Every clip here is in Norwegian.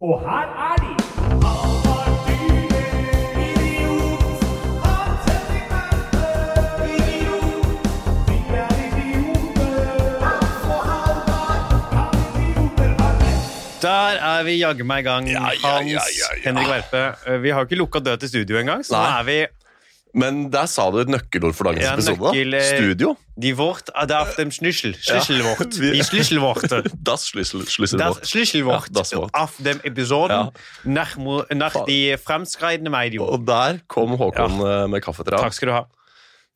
Og her er de! Der er vi jaggu meg i gang, Ja, ja, Hans ja, ja, ja. Henrik Verpe. Eh, Vi har jo ikke lukka død til studio engang, så nå er vi Men der sa du et nøkkelord for dagens Ja, episode. nøkkel, da. eh, Studio. De Wort ah, auf dem snussel Schlüsselwort. vi- Die Schlüsselworte. Das Schlüsselwort. Schlüsselwort Ja, Wort. dem Episoden Ja. nach, nach die fremskreidende medio. Og der kom Håkon ja. med kaffe til deg. Takk skal du ha.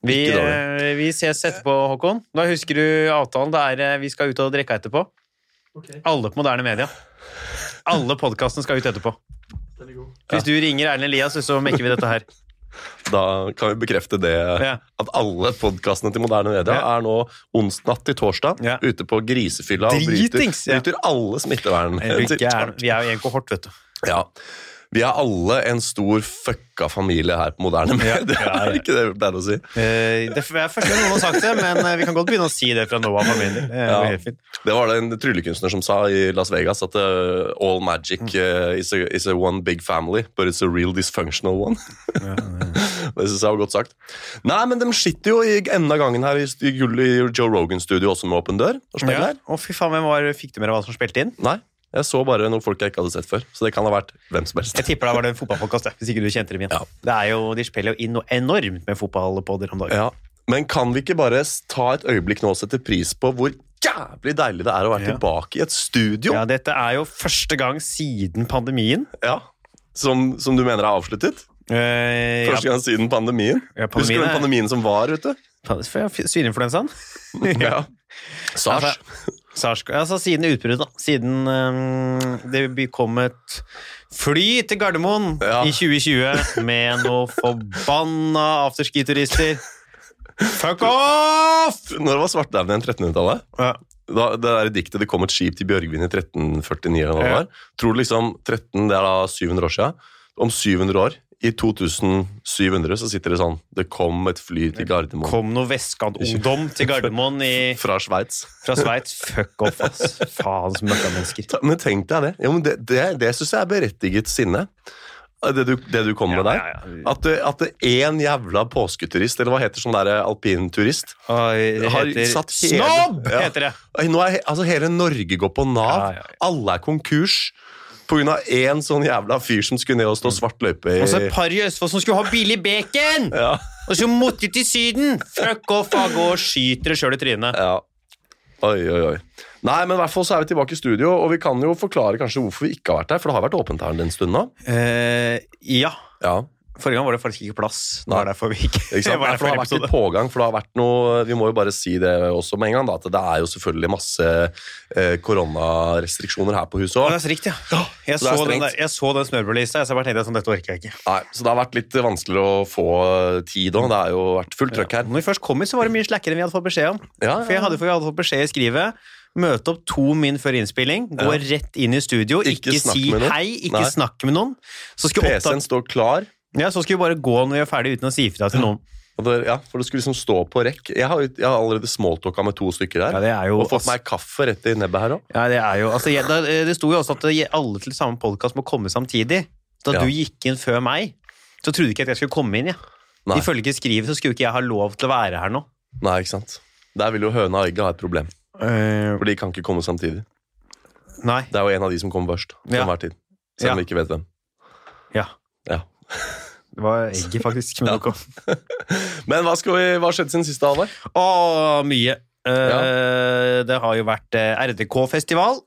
Vi, eh, vi ses etterpå, Håkon. Da husker du avtalen. Det er, eh, vi skal ut og drikke etterpå. Alle på moderne media. Alle podkastene skal ut etterpå. Hvis du ringer Erlend Elias, så mekker vi dette her. Da kan vi bekrefte det Ja. at alle podkastene til Moderne Media Ja. er nå onsdag til torsdag Ja. ute på grisefylla og bryter, bryter alle smittevern. Er? Vi er jo i en kohort, vet du. Ja. Vi er alle en stor fucka familie her på Moderne Ja, Media. ja, ja. Er ikke det vi pleier å si? Eh, Det er første gang noen har sagt det, men eh, vi kan godt begynne å si det fra nå av. for min del. Det Ja. Det var det en tryllekunstner som sa i Las Vegas, at uh, all magic eh, is, a, is a one big family, but it's a real dysfunctional one. det syns jeg var godt sagt. Nei, men de sitter jo i enden av gangen her i, i, Joe Rogan-studio også med åpen dør. og spiller Ja. her. Å, fy faen, hvem var, Fikk du med deg hva som spilte inn? Nei, jeg så bare noen folk jeg ikke hadde sett før. Så det kan ha vært hvem som helst. Jeg tipper da var det fotballpodkast, hvis ikke du kjente dem igjen. Ja. Det er jo, de spiller jo inn noe enormt med fotballpodder om dagen. Ja. Men kan vi ikke bare ta et øyeblikk nå og sette pris på hvor jævlig deilig det er å være Ja. tilbake i et studio? Ja, dette er jo første gang siden pandemien. Ja. Som, som du mener er avsluttet? Eh, Første gang siden pandemien? Ja, Husker du pandemien den pandemien som var ute? Svineinfluensaen? Ja. SARS. Altså, SARS, altså siden utbruddet, da. Siden um, det kom et fly til Gardermoen Ja. i 2020 med noe forbanna afterski-turister. Fuck off! Når var svartdauden igjen? 1300-tallet? Ja. Da, det der diktet 'Det kom et skip til Bjørgvin' i 1349, eller hva det var. Tror du liksom 13, det er da 700 år siden. Om 700 år, i 2700, så sitter det sånn 'Det kom et fly til Gardermoen' Kom noe vestkantungdom til Gardermoen i, fra Sveits. fra Sveits. Fuck off, ass. Faens møkkamennesker. Men tenk deg det. Jo, men det det, det syns jeg er berettiget sinne. Det du, det du kom med Ja, der. ja, ja. Det- at det én jævla påsketurist, eller hva heter sånn der alpinturist Oi, det heter satt hele- Snobb! Heter det. Nå er altså hele Norge går på Nav. Alle er konkurs pga. én sånn jævla fyr som skulle ned og stå svart løype i Og så et par i Østfold som skulle ha billig bacon! ja, Og så måtte de til Syden! Fuck off, da, gå og skyter deg sjøl i trynet. ja. Oi, oi, oi. Nei, men i hvert fall så er vi tilbake i studio, og vi kan jo forklare kanskje hvorfor vi ikke har vært der, For det har vært åpent her en stund nå. Uh, ja. Ja, Forrige gang var det faktisk ikke plass. Det er var derfor vi ikke ikke var der for det har vært litt pågang, for det har vært noe Vi må jo bare si det også med en gang, da, at det er jo selvfølgelig masse eh, koronarestriksjoner her på huset Ja, òg. det er riktig, ja. Jeg Så så, den, der, jeg så den smørbrødlista, så jeg bare tenkte sånn, dette orker jeg ikke. Nei, så det har vært litt vanskeligere å få tid òg. Det har jo vært fullt trøkk her. Når vi først kom hit, så var det mye slakkere enn vi hadde fått beskjed om. Ja, For jeg hadde, for vi hadde fått beskjed i skrivet Møte opp to min før innspilling, gå Ja. rett inn i studio, Ikke ikke, si hei, ikke Nei. snakke med noen. PC-en står klar. Ja, så skulle vi bare gå når vi er ferdig uten å si ifra til noen. Det, ja, for det skulle liksom stå på rekk. Jeg har, jeg har allerede smalltalka med to stykker her. Ja, det er jo og fått meg kaffe rett i nebbet her òg. Ja, det er jo altså, jeg, det, det sto jo også at alle til samme podkast må komme samtidig. Da Ja. du gikk inn før meg, så trodde ikke at jeg skulle komme inn. Ja. Nei. Ifølge skrivet så skulle ikke jeg ha lov til å være her nå. Nei, ikke sant. Der vil jo høna og egget ha et problem. Uh, For de kan ikke komme samtidig. nei. Det er jo en av de som kommer først. Til Ja. enhver tid. Selv om vi ikke vet hvem. Ja. Ja. Det var egget, faktisk. Men Ja. Men hva, vi, hva har skjedd siden siste, halvår? Å, mye. Eh, Det har jo vært eh, RDK-festival.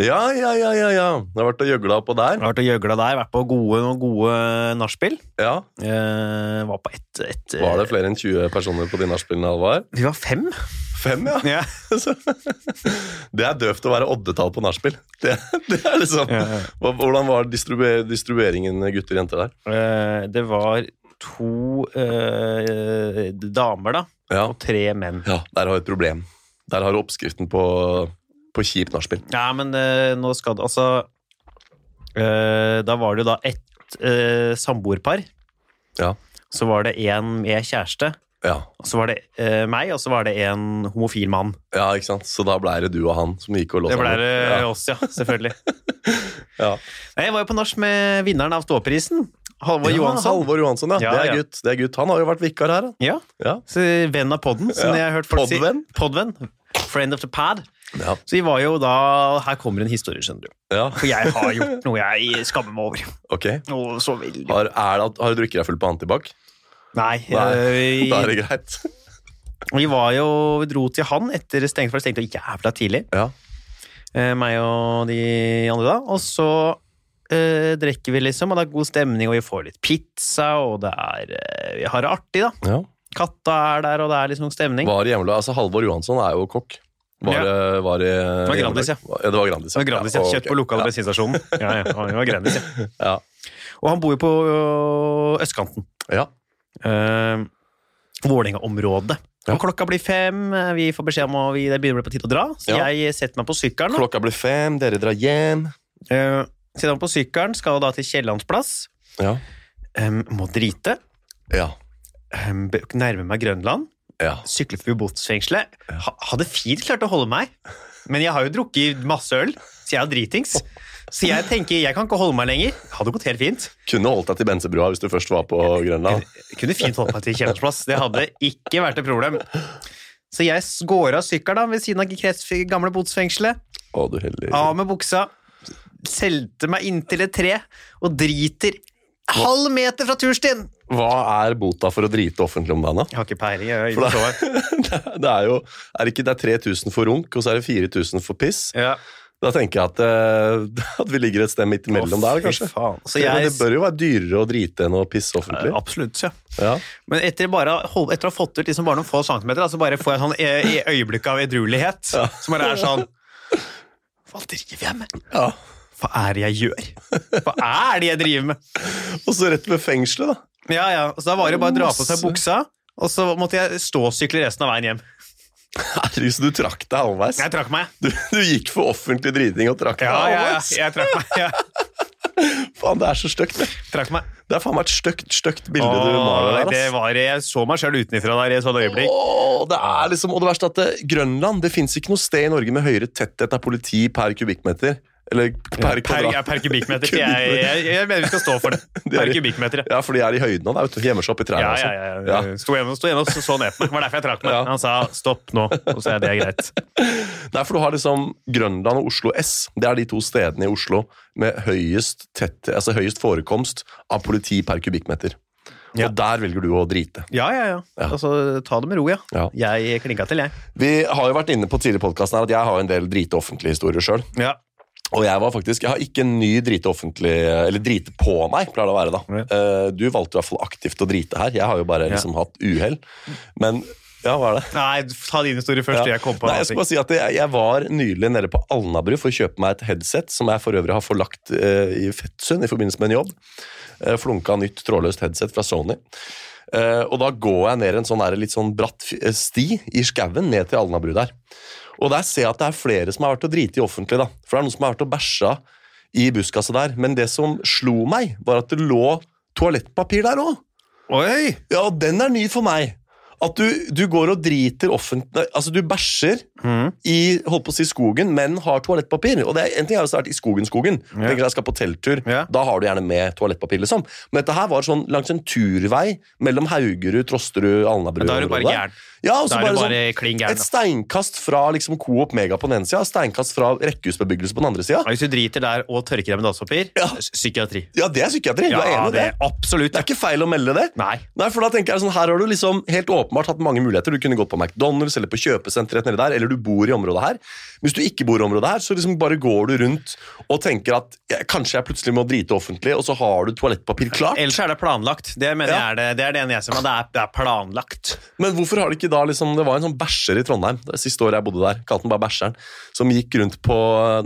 Ja, ja, ja, ja, ja. Det har vært og gjøgla på der. Det har vært og gjøgla der, vært på gode, noen gode nachspiel. Ja. Eh, var på ett et, Var det flere enn 20 personer på de nachspielene, Halvard? Vi var fem. Fem, ja. Det er døvt å være oddetall på nachspiel. Det, det er liksom. Hvordan var distribuer, distribueringen gutter og jenter der? Eh, Det var to eh, damer, da, Ja. og tre menn. ja, der har vi et problem. Der har du oppskriften på, på kjipt nachspiel. Ja, men eh, nå skal det altså eh, Da var det jo da ett uh, samboerpar. Ja. Så var det en med kjæreste, Ja. og så var det eh, meg, og så var det en homofil mann. ja, ikke sant? Så da ble det du og han som gikk og lå Det ble det Ja. oss, ja. Selvfølgelig. Ja. Jeg var jo på nach med vinneren av Ståprisen, Halvor Johansson. Halvor Johansson, ja. Det, er gutt, det er gutt. Han har jo vært vikar her. Ja, Ja. så venn av podden, som jeg har hørt folk podven. si. Podvenn. Friend of the pad. Ja. Så vi var jo da Her kommer en historie, skjønner du. ja. For jeg har gjort noe jeg skammer meg over. Ok. Og så veldig. Har, er det, har du drukket deg full på antibac? Nei. Nei, Da er eh, det greit. Vi var jo, vi dro til han etter stengt, for det stengte jo jævla tidlig. Ja. Eh, meg og de andre da. Og så eh, drikker vi, liksom, og det er god stemning, og vi får litt pizza, og det er eh, Vi har det artig, da. ja. Katta er der, og det er liksom stemning. Var hjemlig, altså Halvor Johansson er jo kokk. Var Ja. var, var det, var Grandis, ja. ja. Det var Grandis, Det var Grandis, ja. Ja, Kjøtt på lokale ja. bensinstasjonen. Ja, ja, det var Grandis, ja. Ja. Og han bor jo på østkanten. Ja. Uh, Vålerenga-området. Ja. Og klokka blir fem, vi får beskjed om at vi, det begynner å bli på tide å dra, så Ja. jeg setter meg på sykkelen. Klokka blir fem, dere drar hjem. Uh, setter meg på sykkelen, skal da til Kiellandsplass. Ja. Um, må drite. Ja. Um, nærmer nærme meg Grønland. ja. Sykler forbi botsfengselet. Ha, hadde fint klart å holde meg, men jeg har jo drukket masse øl, så jeg er dritings. Så jeg tenker, jeg kan ikke holde meg lenger. Hadde gått helt fint. Kunne holdt deg til Bensebrua hvis du først var på Grønland. Kunne, kunne fint holdt meg til Kjellersplass. Det hadde ikke vært et problem. Så jeg går av sykkelen ved siden av krets, gamle botsfengselet. Å, du heldig. Av med buksa. Selte meg inntil et tre og driter halv meter fra turstien. Hva er bota for å drite offentlig om dagen, da? Jeg har ikke peiling. Jeg har det, det er jo er det ikke det er 3000 for runk, og så er det 4000 for piss. ja. Da tenker jeg at, uh, at vi ligger et sted midt imellom der, kanskje. jeg, det bør jo være dyrere å drite enn å pisse offentlig. Absolutt, ja. Ja. Men etter, bare, etter å ha fått ut liksom bare noen få centimeter, så bare får jeg sånn i, i øyeblikk av edruelighet. Ja. Som bare er sånn Hva driver jeg med? ja. Hva er det jeg gjør? Hva er det jeg driver med? Og så rett ved fengselet, da. Ja, ja. Så da var det bare å dra på seg buksa, og så måtte jeg ståsykle resten av veien hjem. Herregud, så du trakk deg halvveis. Jeg trakk meg. Du, du gikk for offentlig driting og trakk deg halvveis? ja, ja. Jeg trakk meg. Ja, Faen, det er så stygt, det. trakk meg. Det er faen meg et stygt, stygt bilde du maler der. det var, jeg så meg sjøl utenfra der i et sånt øyeblikk. Åh, det er liksom, og det verste er at det, Grønland Det fins ikke noe sted i Norge med høyere tetthet av politi per kubikkmeter. Eller per Per, kvadrat. ja, per kubikkmeter. Jeg, jeg, jeg mener vi skal stå for det. Er Per det. kubikkmeter. ja. Ja, for de er i høyden nå. Vet du, Gjemmer seg opp i trærne. Ja, ja, sånn. ja. ja. Sto hjemme, sto hjemme og så, ned på meg. Det var derfor jeg trakk meg. Ja. Han sa 'stopp nå', og så er det greit. Nei, for du har liksom Grønland og Oslo S. Det er de to stedene i Oslo med høyest, tett, altså høyest forekomst av politi per kubikkmeter. Ja. Og der velger du å drite. Ja, ja, ja. Ja. Altså, ta det med ro, ja. Ja. Jeg klinka til, jeg. Vi har jo vært inne på tidligere i podcasten at jeg har en del drite offentlige historier sjøl. Ja. Og jeg var faktisk, jeg har ikke en ny drite offentlig, eller drite på meg, pleier det å være da. Ja. Eh, Du valgte i hvert fall aktivt å drite her. Jeg har jo bare Ja. liksom hatt uhell. Men, ja, hva er det? Nei, ta din historie først. Ja. Jeg kom på Nei, jeg skal bare si at jeg, jeg var nylig nede på Alnabru for å kjøpe meg et headset, som jeg for øvrig har forlagt uh, i Fettsund i forbindelse med en jobb. Uh, flunka nytt trådløst headset fra Sony. Uh, og da går jeg ned en sånn litt sånn bratt eh, sti i skauen ned til Alnabru der. Og der ser jeg at det er flere som har vært og driti i offentlig, da. For det er noen som har vært og bæsja i buskaset der. Men det som slo meg, var at det lå toalettpapir der òg. Ja, og den er ny for meg. At du, du går og driter offentlig Altså, du bæsjer Mhm. i holdt på å si skogen, men har toalettpapir. Og det er, En ting er å starte i skogen-skogen. Yeah. Tenker jeg skal på telttur, yeah. Da har du gjerne med toalettpapir. liksom Men dette her var sånn langs en turvei mellom Haugerud, Trosterud, Alnabru. Da er du bare området. gæren. Ja, og så Da er bare du sånn bare klin gæren. et steinkast fra liksom Coop Mega på den ene sida, steinkast fra rekkehusbebyggelse på den andre sida. Hvis du driter der og tørker deg med dasspapir, Ja. psykiatri. Ja, det er psykiatri. Du er enig i det det? absolutt. Det er ikke feil å melde det. Nei. Nei, for da tenker jeg sånn, Her har du liksom helt åpenbart hatt mange muligheter. Du kunne gått på McDonald's eller på kjøpesenteret nedi der, eller du bor i området her. Hvis du ikke bor i området her, så liksom bare går du rundt og tenker at ja, kanskje jeg plutselig må drite offentlig, og så har du toalettpapir klart. Ellers er det planlagt. Det mener Ja. jeg er det, det er det ene jeg ser med. Det det er planlagt. Men hvorfor har det ikke da liksom Det var en sånn bæsjer i Trondheim det siste året jeg bodde der, kalte den bare Bæsjeren, som gikk rundt på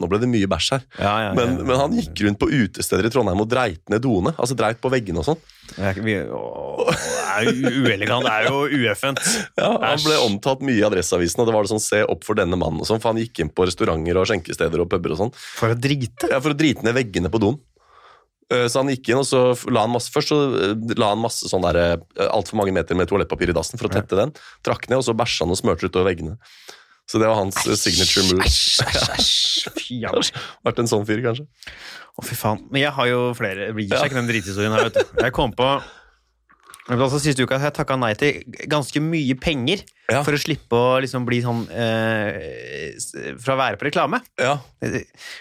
Nå ble det mye bæsj her. Ja, ja, Men, men han gikk rundt på utesteder i Trondheim og dreit ned doene. Altså dreit på veggene og sånn. Uelegant. Er jo ueffent. Ja, Han ble omtalt mye i Adresseavisen, og det var det sånn se opp for denne mannen og sånn, for han gikk inn på restauranter og skjenkesteder og puber og sånn. For å drite. Ja, for å drite ned veggene på doen. Eh, Så han gikk inn, og så la han masse Først så eh, la han masse sånn eh, altfor mange meter med toalettpapir i dassen for å tette den. Trakk ned, og så bæsja han og smørte utover veggene. Så det var hans eish, signature move. Æsj, æsj. Fy a meg. Vært en sånn fyr, kanskje. Å, fy faen. Men jeg har jo flere. Det blir seg ikke den drithistorien her, vet du. Jeg kom på men altså, Siste uka har jeg takka nei til ganske mye penger Ja. for å slippe å liksom bli sånn eh, Fra å være på reklame. Ja,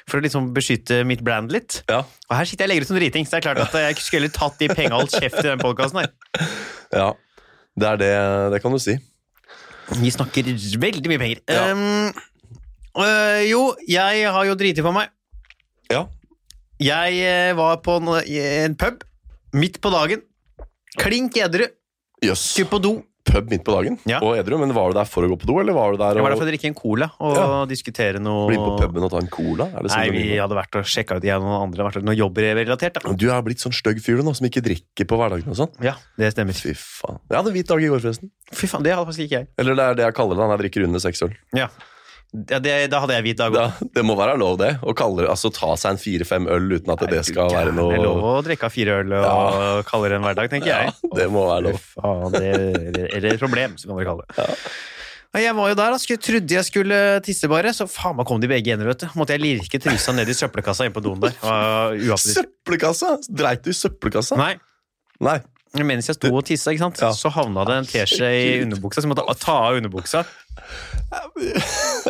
For å liksom beskytte mitt brand litt. ja, Og her sitter jeg og legger ut som driting, så det er klart at jeg skulle tatt de penga og holdt kjeft i den podkasten her. ja. Det er det, det kan du si. Vi snakker veldig mye penger. Ja. Um, øh, jo, jeg har jo driti på meg. Ja. Jeg eh, var på en, en pub midt på dagen. Klink edru. Jøss. Skulle på do. Pub midt på dagen Ja. og edru, men var du der for å gå på do, eller var du der Jeg var der for å drikke en cola og Ja. diskutere noe bli på puben og ta en cola? Er det sånn Nei, vi hadde vært og sjekka ut jeg og noen andre. Vært noe jobbrelatert, da. Du er blitt sånn stygg fyr nå, som ikke drikker på hverdagen og sånn. Ja, det stemmer. Fy faen. Jeg hadde hvit dag i går, forresten. Fy faen, det hadde faktisk ikke jeg. Eller det er det jeg kaller det når jeg drikker under seks øl. Ja, ja det, Da hadde jeg hvit dag òg. Da, det må være lov, det. Å altså ta seg en fire-fem øl uten at det skal være Det er lov å drikke fire øl og kalle det en hverdag, tenker Ja, jeg. det må være lov. Faen, det er- eller et problem, som kan dere kalle det. Ja. Jeg var jo der, da. Skulle, trodde jeg skulle tisse bare, så faen meg kom de begge igjen, vet du. Måtte jeg lirke trusa ned i søppelkassa inne på doen der. Det. Søppelkassa! Dreit du i søppelkassa? Nei, Nei. mens jeg sto og tissa, ikke sant? Ja. så havna det en teskje i underbuksa, så jeg måtte ta av underbuksa.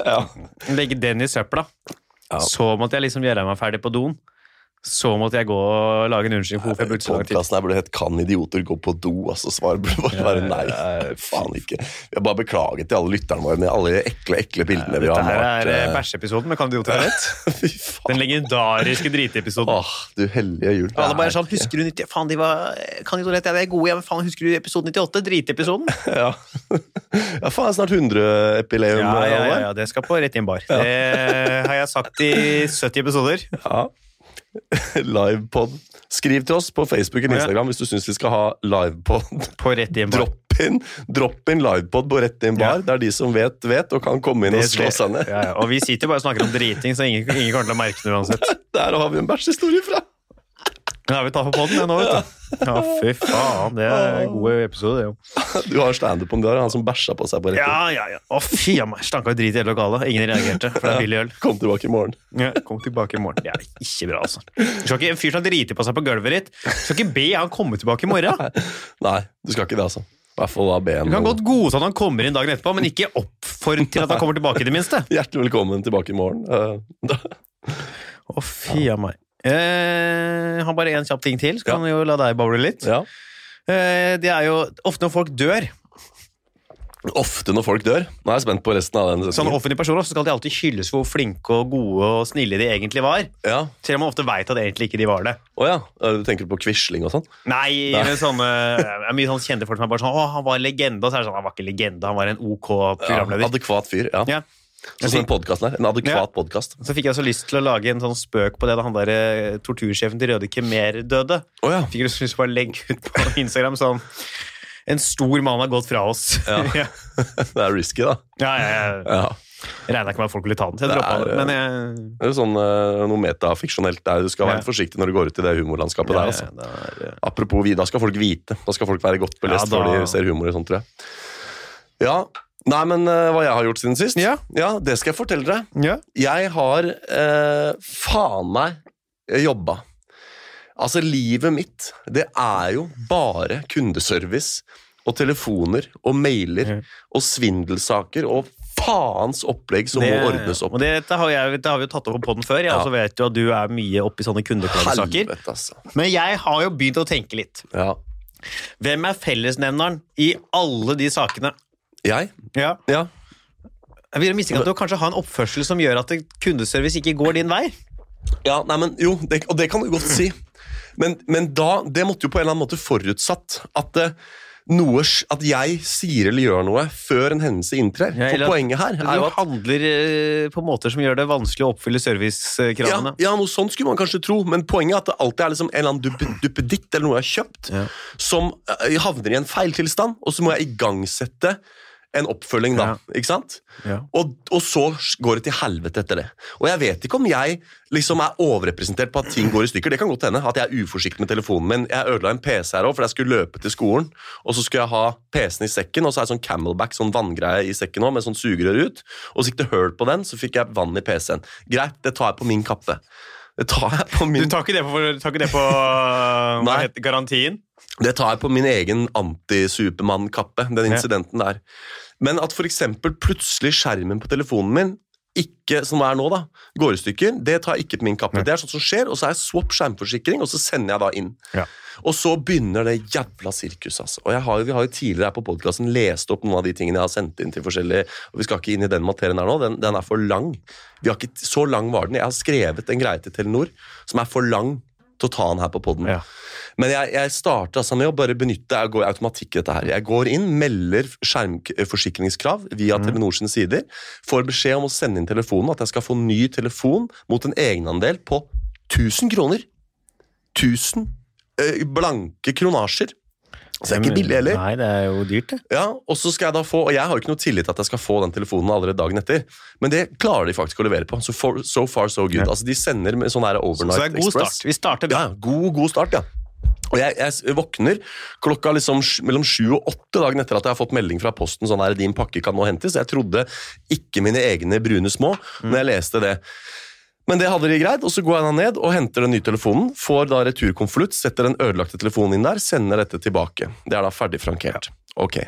Ja. Legge den i søpla. Ja. Så måtte jeg liksom gjøre meg ferdig på doen. Så måtte jeg gå og lage en unnskyldning for hvorfor jeg brukte så lang tid. Podkasten her burde hett 'Kan idioter gå på do?' Altså Svaret burde bare være nei. Faen ikke. Har bare beklaget til alle lytterne våre med alle ekle ekle bildene vi har her malt. er eh, eh, bæsjeepisoden med Kan idioter ha rett? Den legendariske dritepisoden. Åh, du hellige jul. Det Alle bare er sånn, husker du 90, faen de var, kan idioter rett, ja, de er gode, ja, men faen husker du episode 98, dritepisoden? Ja. ja, faen, snart 100-epileum. Ja, ja, ja, ja, det skal på rett inn bar. Det har jeg sagt i 70 episoder. Ja. Livepod. Skriv til oss på Facebook Ja. Instagram hvis du syns vi skal ha livepod. På rett inn bar. Drop in, drop in livepod på Rett i en bar. Ja. Det er de som vet, vet, og kan komme inn og slå seg ned. Ja, ja. Og vi sitter bare og snakker om driting, så ingen, ingen kommer til å merke det uansett. Der har vi en bæsjhistorie fra! Men har vi tatt på podden det nå, vet du. Ja, fy faen, det er en god episode, det jo. Du har standup om det, han som bæsja på seg på rekken. Ja, ja, ja. Å, fy a meg, stanka jo drit i hele lokalet. Ingen reagerte, for det er billig øl. Kom tilbake i morgen. Ja, kom tilbake i morgen. Det er ikke bra, altså. Du skal ikke, en fyr som driter på seg på gulvet ditt, du skal ikke be han komme tilbake i morgen. Nei, du skal ikke det, altså. Da Du kan godt godta at han kommer inn dagen etterpå, men ikke oppfordre til at han kommer tilbake i det minste. Hjertelig velkommen tilbake i morgen. Å, fy a meg. Eh, jeg har bare én kjapp ting til, så kan vi jo la deg bable litt. Ja. Eh, det er jo ofte når folk dør, Ofte når folk dør. Nå er jeg spent på resten av den sånne setningen. offentlige personer, så skal de alltid hylles for hvor flinke og gode og snille de egentlig var. Ja. Selv om man ofte veit at egentlig ikke de var det. Å ja. Eh, Du tenker på Quisling og sånn? Nei, men sånne er mye sånn kjente folk som er bare sånn Å, han var en legende. Og så er det sånn, han var ikke legende, han var en OK Ja, programleder. adekvat fyr. Ja. Ja. Sånn som den podkasten her. En adekvat podkast. Så fikk jeg så lyst til å lage en sånn spøk på det da han der eh, tortursjefen til Røde Khmer døde. Oh, ja. Fikk lyst til å bare legge ut på Instagram sånn En stor mann har gått fra oss. Ja. ja. Det er risky, da. ja, ja, ja. Ja. Jeg regna ikke med at folk ville ta den, så jeg Det droppa er, det. Men jeg, Det er jo sånn eh, noe metafiksjonelt der. Du skal være Ja. forsiktig når du går ut i det humorlandskapet ja, der. altså. ja, er det- Apropos da skal folk vite. Da skal folk være godt belest Ja, da- når de ser humor i sånt, tror jeg. Ja. Nei, men uh, hva jeg har gjort siden sist? Ja. det skal jeg fortelle dere. ja. Jeg har uh, faen meg jobba. Altså, livet mitt, det er jo bare kundeservice og telefoner og mailer mm. og svindelsaker og faens opplegg som må ordnes opp. Og dette har, jeg, det, har vi jo tatt opp på den før. Jeg Ja. også vet jo at du er mye oppi sånne kundeklagesaker. Altså. Men jeg har jo begynt å tenke litt. Ja. Hvem er fellesnevneren i alle de sakene? Jeg? Ja. Ja. Jeg vil mistenke at du kanskje har en oppførsel som gjør at kundeservice ikke går din vei. Ja, nei, men jo, det, og det kan du godt si. Men, men da, det måtte jo på en eller annen måte forutsatt at, det, noe, at jeg sier eller gjør noe før en hendelse inntrer. Ja, For poenget her er jo at handler eh, på måter som gjør det vanskelig å oppfylle servicekravene. ja, noe sånt skulle man kanskje tro, men poenget er at det alltid er liksom en eller annen duppe, duppeditt eller noe jeg har kjøpt, Ja. som eh, havner i en feiltilstand, og så må jeg igangsette en oppfølging, da. Ikke sant? Ja. Og, og så går det til helvete etter det. Og jeg vet ikke om jeg liksom er overrepresentert på at ting går i stykker. Det kan godt hende at jeg er uforsiktig med telefonen min. Jeg ødela en PC her òg, for jeg skulle løpe til skolen. Og så skulle jeg ha PC-en i sekken, og så er det sånn Camelback, sånn vanngreie i sekken òg, med sånn sugerør ut. Og så gikk det hull på den, så fikk jeg vann i PC-en. Greit, det tar jeg på min kappe. Det tar jeg på Du min tar ikke det på, tar ikke det på heter garantien? Det tar jeg på min egen anti-Supermann-kappe, den incidenten der. Men at eksempel plutselig skjermen på telefonen min ikke, som er nå da, går i stykker, det tar jeg ikke på min kappe. Det er sånt som skjer, og så er jeg swap skjermforsikring, og så sender jeg da inn. Ja. Og så begynner det jævla sirkus, altså. Og har, vi har jo tidligere her på podkasten lest opp noen av de tingene jeg har sendt inn til forskjellige Og vi skal ikke inn i den materien her nå, den, den er for lang. Vi har ikke, så lang var den. Jeg har skrevet en greie til Telenor som er for lang til å ta den her på poden. Ja. Men jeg, jeg starter altså med å bare benytte jeg går automatikk i dette her. Jeg går inn, melder skjermforsikringskrav via Telenor sine sider, får beskjed om å sende inn telefonen, at jeg skal få ny telefon mot en egenandel på 1000 kroner. 1000 eh, blanke kronasjer. Så det er ikke billig heller. Nei, det er jo dyrt, det. Ja, og så skal jeg da få, og jeg har jo ikke noe tillit til at jeg skal få den telefonen allerede dagen etter, men det klarer de faktisk å levere på. So, for, so far, so good. Ja. Altså, de sender med sånn her Så overnight det er god express. start. Vi starter bra. Ja, god, god start, ja. Og jeg, jeg våkner klokka liksom mellom sju og åtte dagen etter at jeg har fått melding fra posten sånn her, din pakke kan nå hentes. Jeg trodde ikke mine egne brune små når jeg leste det. Men det hadde de greid, og så går jeg ned og henter den nye telefonen, får da returkonvolutt, setter den ødelagte telefonen inn der, sender dette tilbake. Det er da ferdig frankert. Ok.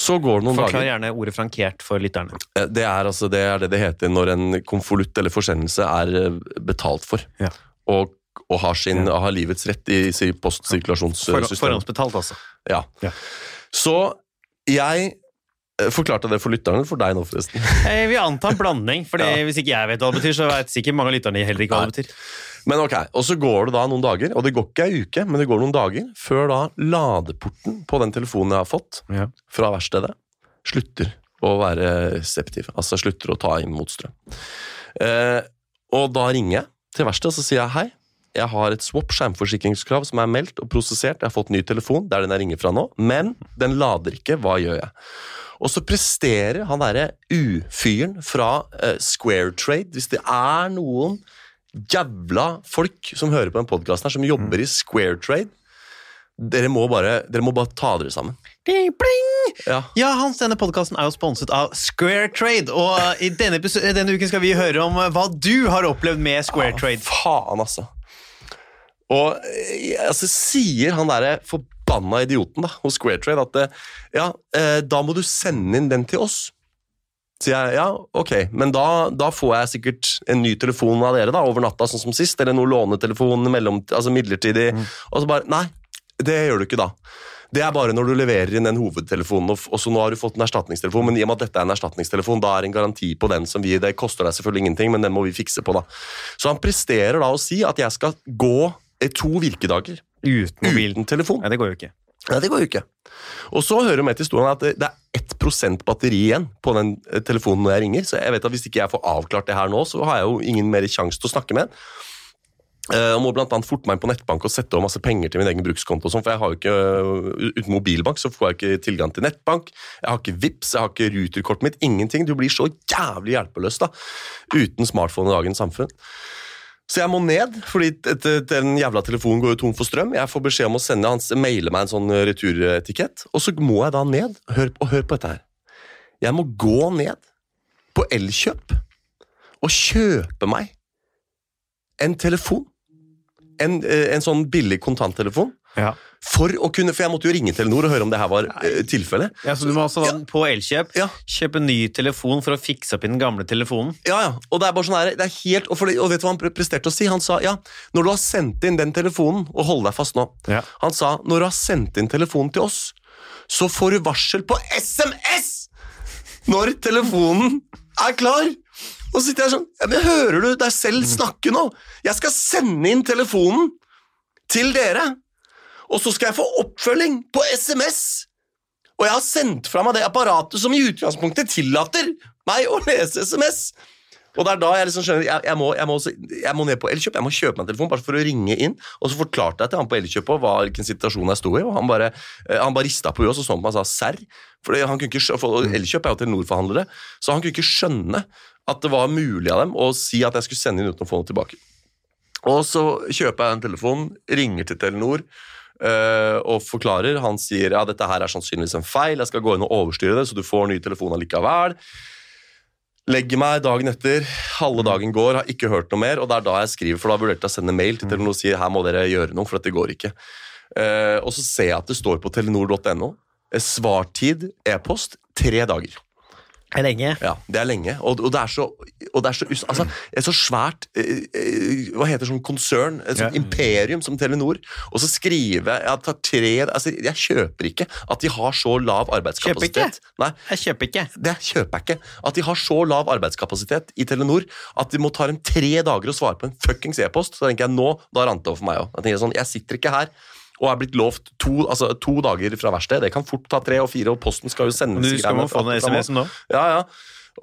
Så går det noen Forklar dager. gjerne ordet frankert for lytterne. Eh, Det er, altså, det er det det heter når en konvolutt eller forsendelse er eh, betalt for. Ja. Og, og har, sin, Ja. har livets rett i For, postsirkulasjonssystemet. forhåndsbetalt, altså. Ja. Ja. Så jeg eh, jeg det for lytterne, for deg nå forresten. Jeg vil anta en blanding, for Ja. hvis ikke jeg vet hva det betyr, så vet sikkert mange av lytterne heller ikke hva det betyr. Men ok, Og så går det da noen dager, og det går ikke ei uke, men det går noen dager, før da ladeporten på den telefonen jeg har fått Ja. fra verkstedet, slutter å være reseptiv. Altså slutter å ta inn mot strøm. Eh, og da ringer jeg til verkstedet og så sier jeg hei. Jeg har et swap skjermforsikringskrav som er meldt og prosessert. Jeg har fått ny telefon, det er den jeg ringer fra nå, men den lader ikke. Hva gjør jeg? Og så presterer han derre ufyren fra uh, Square Trade, hvis det er noen jævla folk som hører på den podkasten her, som jobber i Square Trade, dere må bare, dere må bare ta dere sammen. Ding! Ja. Ja, Hans, denne podkasten er jo sponset av Square Trade, og i denne, denne uken skal vi høre om hva du har opplevd med Square Trade. Faen, altså. Og så altså, sier han derre forbanna idioten da, hos Squaretrade at eh, ja, eh, da må du sende inn den til oss. Sier jeg ja, ok, men da, da får jeg sikkert en ny telefon av dere da, over natta, sånn som sist, eller noe lånetelefon mellom, altså midlertidig. Og så bare Nei, det gjør du ikke da. Det er bare når du leverer inn den hovedtelefonen, og, så nå har du fått en erstatningstelefon, men i og med at dette er en erstatningstelefon, da er en garanti på den som vi Det koster deg selvfølgelig ingenting, men den må vi fikse på, da. Så han presterer da å si at jeg skal gå eh, to virkedager Uten mobil. uten telefon. Nei, det går jo ikke. Nei, det går jo ikke. Og så hører med til historien at det det er 1% batteri igjen på den eh, telefonen når jeg ringer, så jeg vet at hvis ikke jeg får avklart det her nå, så har jeg jo ingen mer sjanse til å snakke med den. Jeg må annet forte meg inn på nettbank og sette over masse penger til min egen brukskonto. og sånt, For jeg har jo ikke, Uten mobilbank så får jeg ikke tilgang til nettbank. Jeg har ikke VIPS, jeg har ikke Ruter-kortet mitt. Ingenting. Du blir så jævlig hjelpeløs da, uten smartphone i dagens samfunn. Så jeg må ned, fordi den jævla telefonen går jo tom for strøm. Jeg får beskjed om å sende, hans, maile meg en sånn returetikett, og så må jeg da ned. Hør, og hør på dette her. Jeg må gå ned på Elkjøp og kjøpe meg en telefon. En, eh, en sånn billig kontanttelefon. Ja. For å kunne, for jeg måtte jo ringe Telenor og høre om det her var uh, tilfellet. Ja, så du må altså da på Elkjøp Ja. kjøpe ny telefon for å fikse opp i den gamle telefonen. Ja, ja, og det er bare sånn her, det er helt, og, det, og vet du hva han presterte å si? Han sa, ja, når du har sendt inn den telefonen, og hold deg fast nå, Ja. han sa, når du har sendt inn telefonen til oss, så får du varsel på SMS når telefonen er klar. Og så sitter jeg sånn, ja, men hører du deg selv snakke nå? Jeg skal sende inn telefonen til dere, og så skal jeg få oppfølging på SMS. Og jeg har sendt fra meg det apparatet som i utgangspunktet tillater meg å lese SMS. Og det er da jeg liksom skjønner jeg, jeg, må, jeg, må, jeg må ned på Elkjøp, jeg må kjøpe meg en telefon bare for å ringe inn. Og så forklarte jeg til han på Elkjøp hva, hvilken situasjon jeg sto i, og han bare, eh, han bare rista på huet og så på meg og sa serr. For ikke, for Elkjøp er jo Telenor-forhandlere, så han kunne ikke skjønne at det var mulig av dem å si at jeg skulle sende inn uten å få noe tilbake. Og så kjøper jeg en telefon, ringer til Telenor og forklarer. Han sier ja, dette her er sannsynligvis en feil, jeg skal gå inn og overstyre det, så du får ny telefon allikevel. Legger meg dagen etter, halve dagen går, har ikke hørt noe mer, og det er da jeg skriver, for da vurderte jeg å sende mail til Telenor og si her må dere gjøre noe, for dette går ikke. Eh, og så ser jeg at det står på telenor.no. eh, Svartid, e-post, tre dager. Er lenge. Ja, Det er lenge, og, og det er så, og det er så, altså, et så svært eh, eh, Hva heter det, sånn konsern, et sånt Ja. imperium som Telenor. Og så skrive jeg, tar tre, altså, jeg kjøper ikke at de har så lav arbeidskapasitet. Nei, Jeg kjøper ikke. det kjøper jeg ikke. At de har så lav arbeidskapasitet i Telenor at de må ta dem tre dager å svare på en fuckings e-post. Så tenker jeg nå, da rant det over for meg òg. Jeg, sånn, jeg sitter ikke her og er blitt lovt to, altså, to dager fra verksted. Det kan fort ta tre og fire, og posten skal jo sende Du skal jo få den SMS-en nå. ja, ja.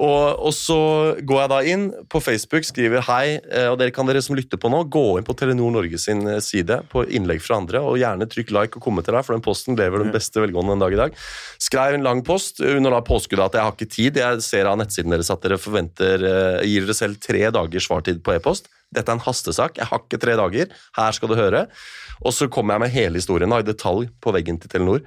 Og, og så går jeg da inn på Facebook, skriver hei, eh, og dere kan dere som lytter på nå, gå inn på Telenor Norge sin eh, side på innlegg fra andre, og gjerne trykk like og kommenter der, for den posten lever den beste velgående en dag i dag. Skrev en lang post under da påskuddet at jeg har ikke tid. Jeg ser av nettsiden deres at dere forventer eh, gir dere selv tre dagers svartid på e-post. Dette er en hastesak. Jeg har ikke tre dager. Her skal du høre. Og så kommer jeg med hele historien da, i detalj på veggen til Telenor.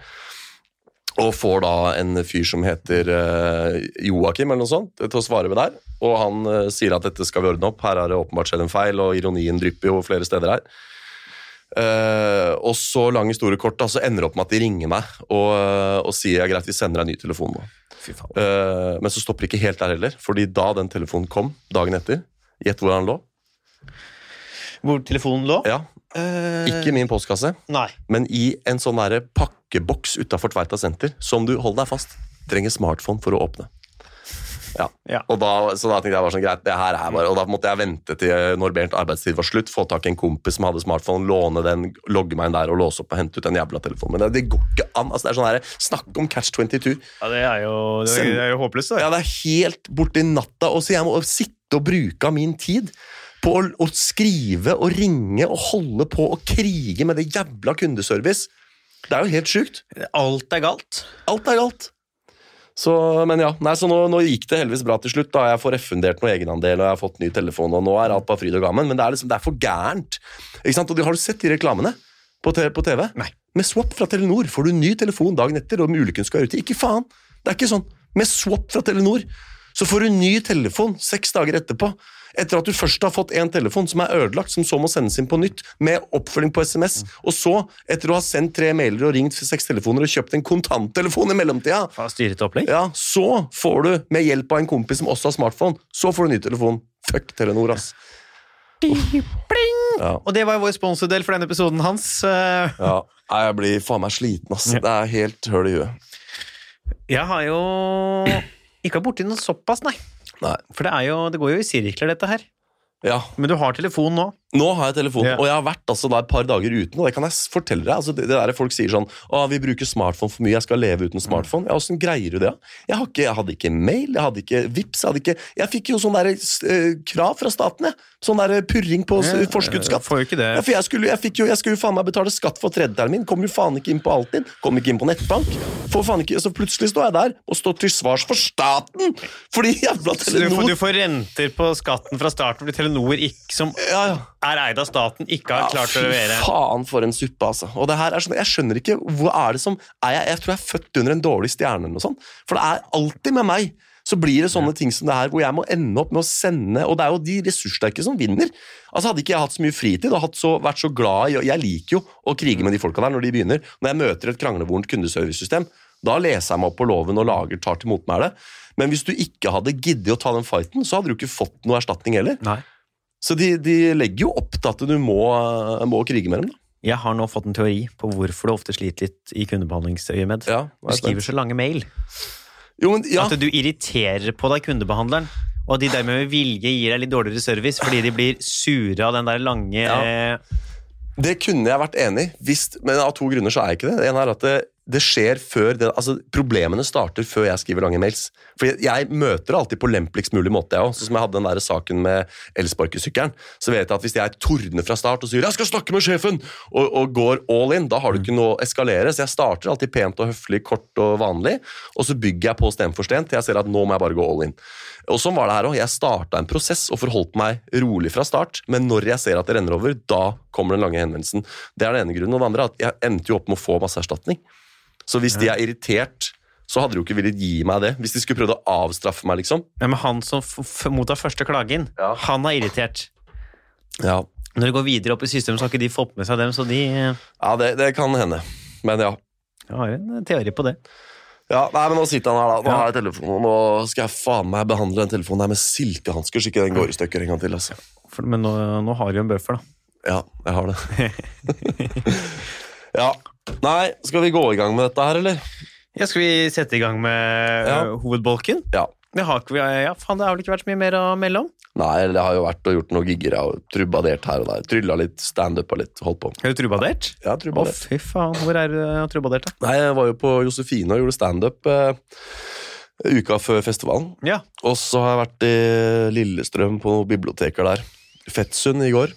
Og får da en fyr som heter eh, Joakim eller noe sånt, til å svare med der. Og han eh, sier at dette skal vi ordne opp, her har det åpenbart skjedd en feil, og ironien drypper jo flere steder her. Uh, og så lang historie kort, da, så ender det opp med at de ringer meg og, og sier ja, greit, vi sender deg en ny telefon nå. Eh, men så stopper det ikke helt der heller, fordi da den telefonen kom dagen etter, gjett hvor han lå? Hvor telefonen lå? Ja, Eh, Ikke min postkasse, Nei. men i en sånn der pakkeboks utafor Tveita senter, som du, hold deg fast, trenger smartphone for å åpne. Ja. Ja. Og da, så da tenkte jeg bare sånn, greit, det her er bare, og da måtte jeg vente til når Bernt arbeidstid var slutt, få tak i en kompis som hadde smartphone, låne den, logge meg inn der og låse opp og hente ut den jævla telefonen. Men det, det går ikke an. altså det er sånn her, Snakk om catch 22. Ja, det er jo, det Send- er jo håpløst. Da. Ja, det er helt borti natta. Og så jeg må sitte og bruke av min tid på å, å skrive og ringe og holde på og krige med det jævla kundeservice. Det er jo helt sjukt. Alt er galt. Alt er galt. Så, men ja, nei, så nå, nå gikk det heldigvis bra til slutt. da Jeg får refundert noe egenandel, og jeg har fått ny telefon, og nå er alt bare fryd og gammen. Men det er, liksom, det er for gærent. Ikke sant? Og Har du sett de reklamene på, te- på TV? Nei. Med Swap fra Telenor får du ny telefon dagen etter, og om ulykken skal være ute. Ikke faen! Det er ikke sånn. Med Swap fra Telenor så får du ny telefon seks dager etterpå. Etter at du først har fått en telefon som er ødelagt, som så må sendes inn på nytt, med oppfølging på SMS. Og så, etter å ha sendt tre mailer og ringt seks telefoner og kjøpt en kontanttelefon i mellomtida, opplegg. ja, så får du, med hjelp av en kompis som også har smartphone, så får du ny telefon. Fuck Telenor, ass. Pling! Ja. Og det var jo vår sponsordel for denne episoden hans. Ja, jeg blir faen meg sliten, ass. Det er helt høl i huet. Jeg har jo ikke vært borti noe såpass, nei. Nei. For det, er jo, det går jo i sirkler, dette her. Ja, Men du har telefon nå. Nå har jeg telefon, yeah. og jeg har vært altså da et par dager uten. Og det kan jeg fortelle deg. Altså det, det der Folk sier sånn Å, vi bruker smartphone for mye, jeg skal leve uten smartphone. Ja, Åssen greier du det? Jeg, har ikke, jeg hadde ikke mail, jeg hadde ikke Vips, jeg hadde ikke Jeg fikk jo sånn der, eh, krav fra staten, jeg. Sånn der purring på yeah, forskuddsskatt. Får jo ikke det. Ja, for jeg skulle, jeg, jo, jeg skulle jo faen meg betale skatt for tredjetermin. Kom jo faen ikke inn på Altinn. Kom ikke inn på nettbank. Får faen ikke, så plutselig står jeg der og står til svars for staten! Fordi jævla Så du, får, du får renter på skatten fra starten fordi Telenor, ikke, som ja, ja. Er eid av staten, ikke har klart å levere. Fy faen for en suppe, altså. Og det her er sånn, Jeg skjønner ikke hvor er det som er jeg, jeg tror jeg er født under en dårlig stjerne eller noe sånt. For det er alltid med meg. Så blir det sånne ting som det her, hvor jeg må ende opp med å sende Og det er jo de ressurssterke som vinner. Altså Hadde ikke jeg hatt så mye fritid og så, vært så glad i Jeg liker jo å krige med de folka der når de begynner. Når jeg møter et kranglevorent kundeservicesystem, da leser jeg meg opp på loven og lager, tar til motmæle. Men hvis du ikke hadde giddet å ta den fighten, så hadde du ikke fått noe erstatning heller. Nei. Så de, de legger jo opp til at du må, må krige med dem. da. Jeg har nå fått en teori på hvorfor du ofte sliter litt i kundebehandlingsøyemed. Ja, Du skriver så lange mail Jo, men, ja. at du irriterer på deg kundebehandleren. Og at de dermed med vilje gir deg litt dårligere service fordi de blir sure av den der lange Ja. eh, Det kunne jeg vært enig i, men av to grunner så er jeg ikke det. En er at det, skjer før det, altså Problemene starter før jeg skriver lange mails. For jeg, jeg møter alltid på lempeligst mulig måte, jeg òg. Sånn som jeg hadde den der saken med elsparkesykkelen. Så vet jeg at hvis jeg tordner fra start og sier 'jeg skal snakke med sjefen', og, og går all in, da har du ikke noe å eskalere. Så jeg starter alltid pent og høflig, kort og vanlig, og så bygger jeg på sten for sten til jeg ser at nå må jeg bare gå all in. Og sånn var det her også. Jeg starta en prosess og forholdt meg rolig fra start, men når jeg ser at det renner over, da kommer den lange henvendelsen. Det er den ene grunnen. Og det andre er at jeg endte jo opp med å få masse erstatning. Så hvis de er irritert, så hadde de jo ikke villet gi meg det. Hvis de skulle prøvd å avstraffe meg, liksom. Ja, men han som mottar første klagen, Ja. han er irritert. Ja, Når det går videre opp i systemet, så har ikke de fått med seg dem, så de eh, ja det, det kan hende. Men ja. har en teori på det. Ja, nei, men Nå sitter han her, da. Nå Ja. har jeg telefonen, nå skal jeg faen meg behandle den telefonen her med silkehansker, så ikke den går i stykker en gang til. altså. For, men nå, nå har du jo en bøffel, da. Ja, jeg har det. ja. Nei, skal vi gå i gang med dette her, eller? Ja, skal vi sette i gang med Ja. ø, hovedbolken? Ja. Det har, ikke, vi- ja, faen, det har vel ikke vært så mye mer å melde om? Nei, det har jo vært og gjort noen gigger og trubadert her og der. Trylla litt, standup og litt, holdt på. Har du trubadert? Ja, Å, trubadert. fy faen. Hvor er du trubadert, da? Nei, jeg var jo på Josefine og gjorde standup eh, uka før festivalen. Ja. Og så har jeg vært i Lillestrøm på biblioteker der. Fettsund i går,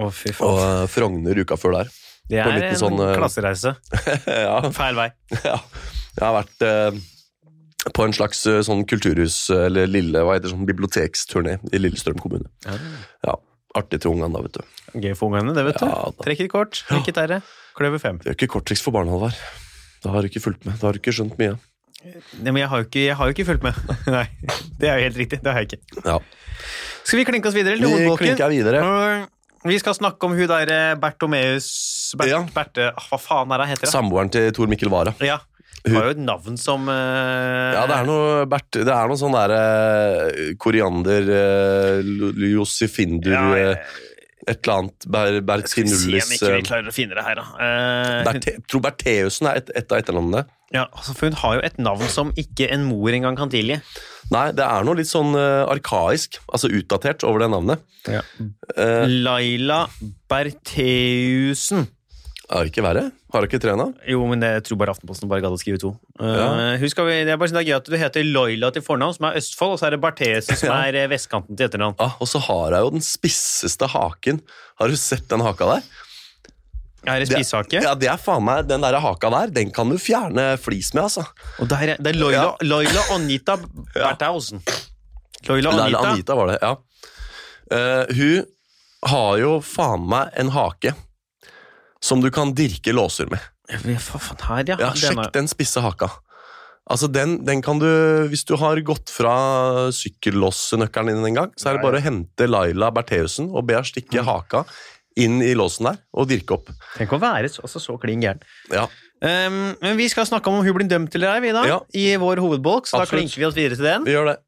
Å, fy og faen. eh, Frogner uka før der. Det er en sånn, klassereise. ja, Feil vei. ja. Jeg har vært eh, på en slags eh, sånn kulturhus, eller lille, hva heter det, sånn biblioteksturné i Lillestrøm kommune. Ja, Artig til ungene, da, vet du. Gøy for ungene, det, vet du. Ja. Trekk et kort, trekk et r. Kløver fem. Det er jo ikke korttriks for barn, Halvard. Da har du ikke fulgt med. Da har du ikke skjønt mye. Nei, men jeg har jo ikke, jeg har jo ikke fulgt med. Nei, det er jo helt riktig. Det har jeg ikke. Ja. Skal vi klinke oss videre til Vi klinker videre. Vi skal snakke om hun der eh, Bertomeus Bert, Ja. Berte ah, Hva faen er det heter? det? Samboeren til Tor Mikkel Wara. Ja. Hun har jo et navn som uh... Ja, det er noe, Bert, det er noe sånn derre koriander, uh, lo- Josefindur ja, eh, jeg- Et eller annet Ber, Skal vi se om ikke vi eh, klarer å finne det her, da. Uh, Berte, Tror Bertheussen er et, et av etternavnene. Ja, altså, for hun har jo et navn som ikke en mor engang kan tilgi. Nei, det er noe litt sånn eh, arkaisk, altså utdatert, over det navnet. Eh, Laila Bertheussen. er det ikke verre? Har du ikke tre navn? Jo, men det, tror bare Aftenposten bare gadd å skrive to. Eh, Ja. husk, vi, det er bare sånn det er gøy at du heter Loila til fornavn, som er Østfold, og så er det Bertheussen, som Ja. er vestkanten til etternavn. Ah, og så har jeg jo den spisseste haken. Har du sett den haka der? Er det spisehake? Ja, det er faen meg, Den der haka der, den kan du fjerne flis med, altså. Og der er, det er Loila, Ja. Loila Anita Berthausen. Loila Laila Anita. Anita var det, ja. Uh, hun har jo faen meg en hake som du kan dirke låser med. Faen her, ja? Ja, Sjekk den spisse haka. Altså den, den kan du, Hvis du har gått fra sykkellåsenøkkelen din en gang, så er det bare å hente Laila Bertheussen og be henne stikke Mm. haka inn i låsen der og dirke opp. Tenk å være så, altså, så klin gæren. Ja, Um, men vi skal snakke om om hun blir dømt eller ei, vi da, Ja. i vår hovedbolk, så da klinker vi oss videre til den. vi gjør det.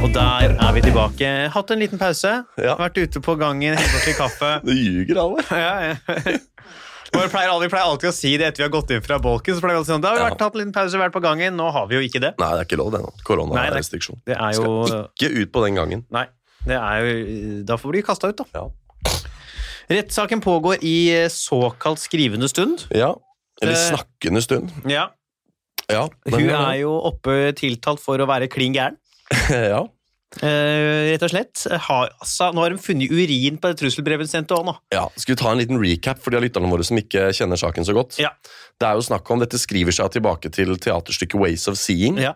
Og der er vi tilbake. Hatt en liten pause. Ja. Vært ute på gangen, hentet oss litt kaffe. Du ljuger, alle. ja, ja. Vi pleier, aldri, vi pleier alltid å si det etter vi har gått inn fra bolken. Så pleier vi alltid sånn, Da har vi vært, tatt en liten pause, vært på gangen. Nå har vi jo ikke det. Nei, det er ikke lov, det nå. Koronarestriksjon. Skal ikke ut på den gangen. Nei. Det er jo Da får vi bli kasta ut, da. Rettssaken pågår i eh, såkalt skrivende stund. ja. Eller Eh, snakkende stund. Ja. Ja. Hun er jo oppe tiltalt for å være klin gæren. ja. Eh, rett og slett. Har, altså, nå har de funnet urin på det trusselbrevet sendt òg, nå. Ja, Skal vi ta en liten recap for de av lytterne våre som ikke kjenner saken så godt? Ja. Det er jo snakk om, Dette skriver seg tilbake til teaterstykket Ways of Seeing, Ja.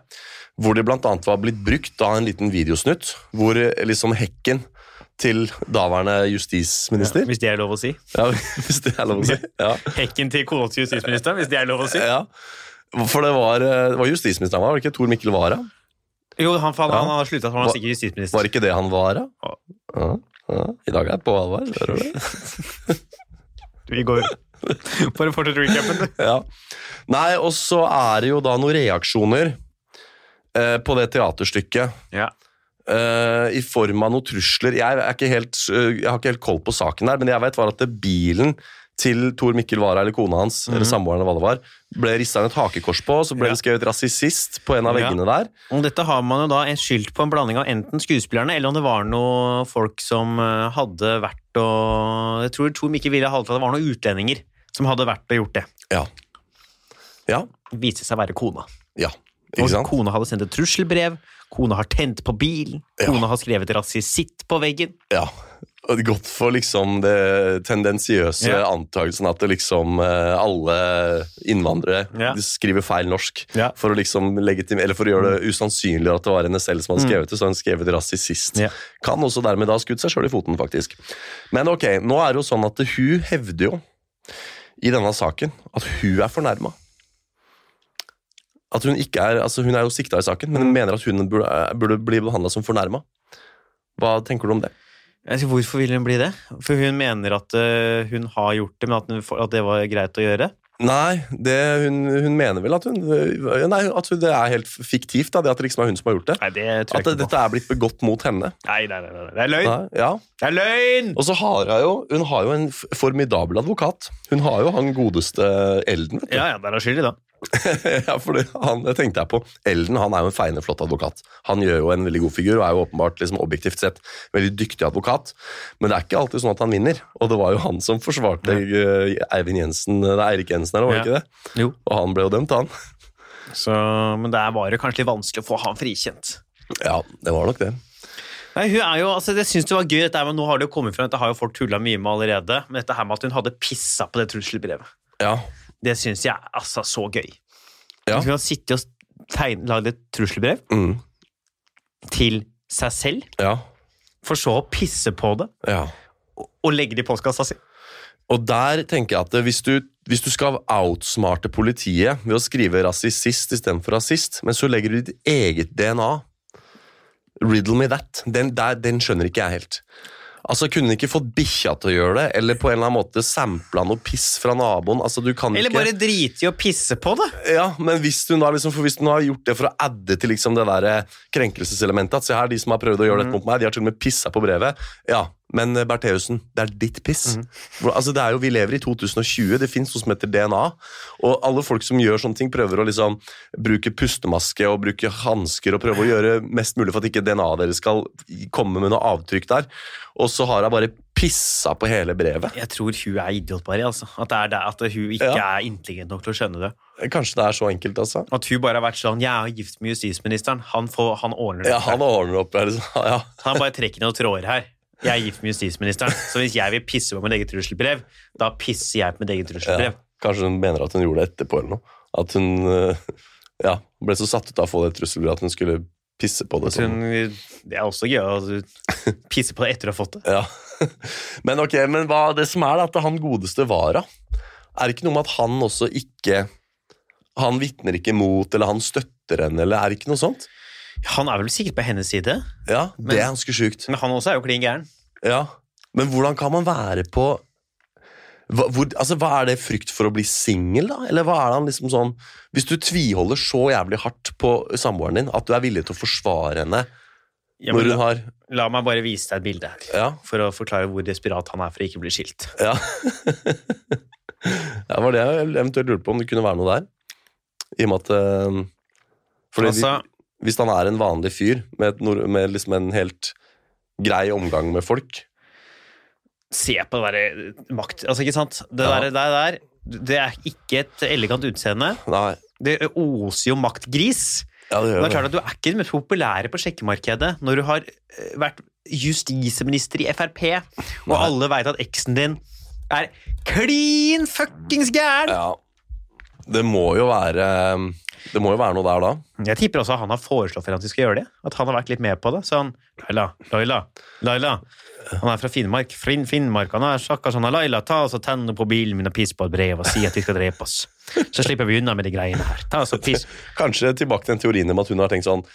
hvor det annet var blitt brukt da en liten videosnutt, hvor eh, liksom hekken til daværende justisminister Hvis det er lov å si. ja. Hvis det er lov å si. Ja. Hekken til kona til justisministeren, hvis det er lov å si. ja. For det var, eh, det var justisministeren, var det ikke? Tor Mikkel Wara? Jo, han, han, Ja. han har slutta, han var sikkert justisminister. Var ikke det han var, da? Ja. Ja. Ja. I dag er jeg på alvor, hører du det? Vi går Bare fortsett recapen, du. Ja. Nei, og så er det jo da noen reaksjoner eh, på det teaterstykket. Ja. Eh, I form av noen trusler. Jeg, er ikke helt, eh, jeg har ikke helt koll på saken der, men jeg vet var at det bilen til Tor Mikkel Wara eller kona hans, eller samboeren eller hva det var, ble rissa et hakekors på, og så ble Ja. det skrevet 'rasist' på en av Ja. veggene der. Og dette har man jo da en skyldt på en blanding av enten skuespillerne, eller om det var noen folk som eh, hadde vært og Jeg tror Tor Mikkel ville ha at det var noen utlendinger som hadde vært og gjort det. Ja. Ja. viste seg å være kona. ja. Ikke sant? kona hadde sendt et trusselbrev, kona har tent på bilen, Ja. kona har skrevet rasisitt på veggen. Ja. Og det Godt for liksom det tendensiøse Ja. antakelsen at liksom eh, alle innvandrere Ja. skriver feil norsk. Ja. For å liksom legitim eller for å gjøre det usannsynlig at det var henne selv som hadde skrevet det. Så har hun skrevet rasist. Mm. Ja. Kan også dermed da ha skutt seg sjøl i foten, faktisk. Men ok, nå er det jo sånn at hun hevder jo i denne saken at hun er fornærma. At hun ikke er, altså hun er jo sikta i saken, Mm. men hun mener at hun burde, burde bli behandla som fornærma. Hva tenker du om det? Hvorfor vil hun bli det? For hun mener at eh, hun har gjort det, men at, hun, at det var greit å gjøre. Nei, det, hun, hun mener vel at hun Nei, at det er helt fiktivt, da, det at det liksom er hun som har gjort det. Nei, det tror At det, dette er blitt begått mot henne. Nei, nei, nei, nei, det er løgn! Ja. Det er løgn! Og så har hun jo Hun har jo en formidabel advokat. Hun har jo han godeste Elden, vet du. Ja, ja, der er skyldig, da. ja, for det, han, det tenkte jeg på. Elden han er jo en feiende flott advokat. Han gjør jo en veldig god figur og er jo åpenbart liksom, objektivt sett veldig dyktig advokat. Men det er ikke alltid sånn at han vinner. Og det var jo han som forsvarte ja. Eivind Jensen, det er Eirik Jensen eller var det Ja. ikke det? Jo. Og han ble jo dømt, han. Så, men det var jo kanskje litt vanskelig å få han frikjent. Ja, det var nok det. Nei, hun er jo, altså, Jeg syns det var gøy, dette, men nå har det jo kommet frem, dette har jo folk tulla mye med allerede. Men dette her med at hun hadde pissa på det trusselbrevet, Ja. Det syns jeg er altså så gøy. Ja. Hvis man sitter og tegn- lagd et trusselbrev Mm. til seg selv, Ja. for så å pisse på det ja. og- og legge det i postkassa si. Og der tenker jeg at hvis du, hvis du skal outsmarte politiet ved å skrive rasist istedenfor rasist, men så legger du ditt eget DNA Riddle me that. Den, der, den skjønner ikke jeg helt. Altså, Kunne ikke fått bikkja til å gjøre det, eller på en eller annen måte sampla noe piss fra naboen? Altså, du kan Eller ikke... bare drite i å pisse på det. Ja, men hvis hun da liksom, for hvis hun har gjort det for å adde til liksom det der eh, krenkelseselementet At se her, de som har prøvd å gjøre dette mot meg, de har til og med pissa på brevet. Ja, men eh, Bertheussen, det er ditt piss. Hvor- Altså, det er jo, Vi lever i 2020, det fins noe som heter DNA. Og alle folk som gjør sånne ting, prøver å liksom bruke pustemaske og bruke hansker og prøve å gjøre mest mulig for at ikke DNA-et deres skal komme med noe avtrykk der. Og så har jeg bare pissa på hele brevet. Jeg tror hun er idiot, bare. Altså. At, det er det, at hun ikke Ja. er intelligent nok til å skjønne det. Kanskje det er så enkelt, altså. At hun bare har vært sånn Jeg er gift med justisministeren. Han, får, han ordner det. Ja, han ordner opp. det? Ja. Han bare trekker noen tråder her. Jeg er gift med justisministeren, så hvis jeg vil pisse på mitt eget trusselbrev, da pisser jeg på mitt eget Ja, trusselbrev. kanskje hun mener at hun gjorde det etterpå eller noe. At hun øh, ja, ble så satt ut av å få det trusselbrevet at hun skulle pisse på det. Sånn. hun, det er også gøy å pisse på det etter å ha fått det. Ja. Men ok, men hva det som er da, at han godeste Vara, er det ikke noe med at han også ikke Han vitner ikke mot, eller han støtter henne, eller er det ikke noe sånt? Han er vel sikkert på hennes side, Ja, Men- det er ganske sjukt. men han også er jo klin gæren. Ja. Men hvordan kan man være på hva, hvor, altså, hva Er det frykt for å bli singel, da? Eller hva er det han liksom sånn Hvis du tviholder så jævlig hardt på samboeren din at du er villig til å forsvare henne Ja, når hun la, har la meg bare vise deg et bilde her, Ja. for å forklare hvor desperat han er for å ikke bli skilt. ja. ja var det jeg eventuelt lurte på, om det kunne være noe der. I og med at øh, fordi Altså, Hvis han er en vanlig fyr med, med liksom en helt grei omgang med folk se på det derre makt... Altså, ikke sant? Det Ja. der, der, der, det er ikke et elegant utseende. Nei. Det oser jo maktgris. Ja, det gjør Det er klart at Du er ikke den mest populære på sjekkemarkedet når du har eh, vært justisminister i Frp, og Nei. alle veit at eksen din er klin fuckings gæren! Ja. Det må jo være Det må jo være noe der da. Jeg tipper også at han har foreslått for at vi skal gjøre det. At han har vært litt med på det. Så han Laila, Laila, Laila. Han er fra Finnmark. Finn, Finnmark. Han er stakkars han er Laila, ta oss og tenn på bilen min og piss på et brev og si at vi skal drepe oss. Så slipper vi unna med de greiene her. Ta oss og piss. Kanskje tilbake til den teorien om at hun har tenkt sånn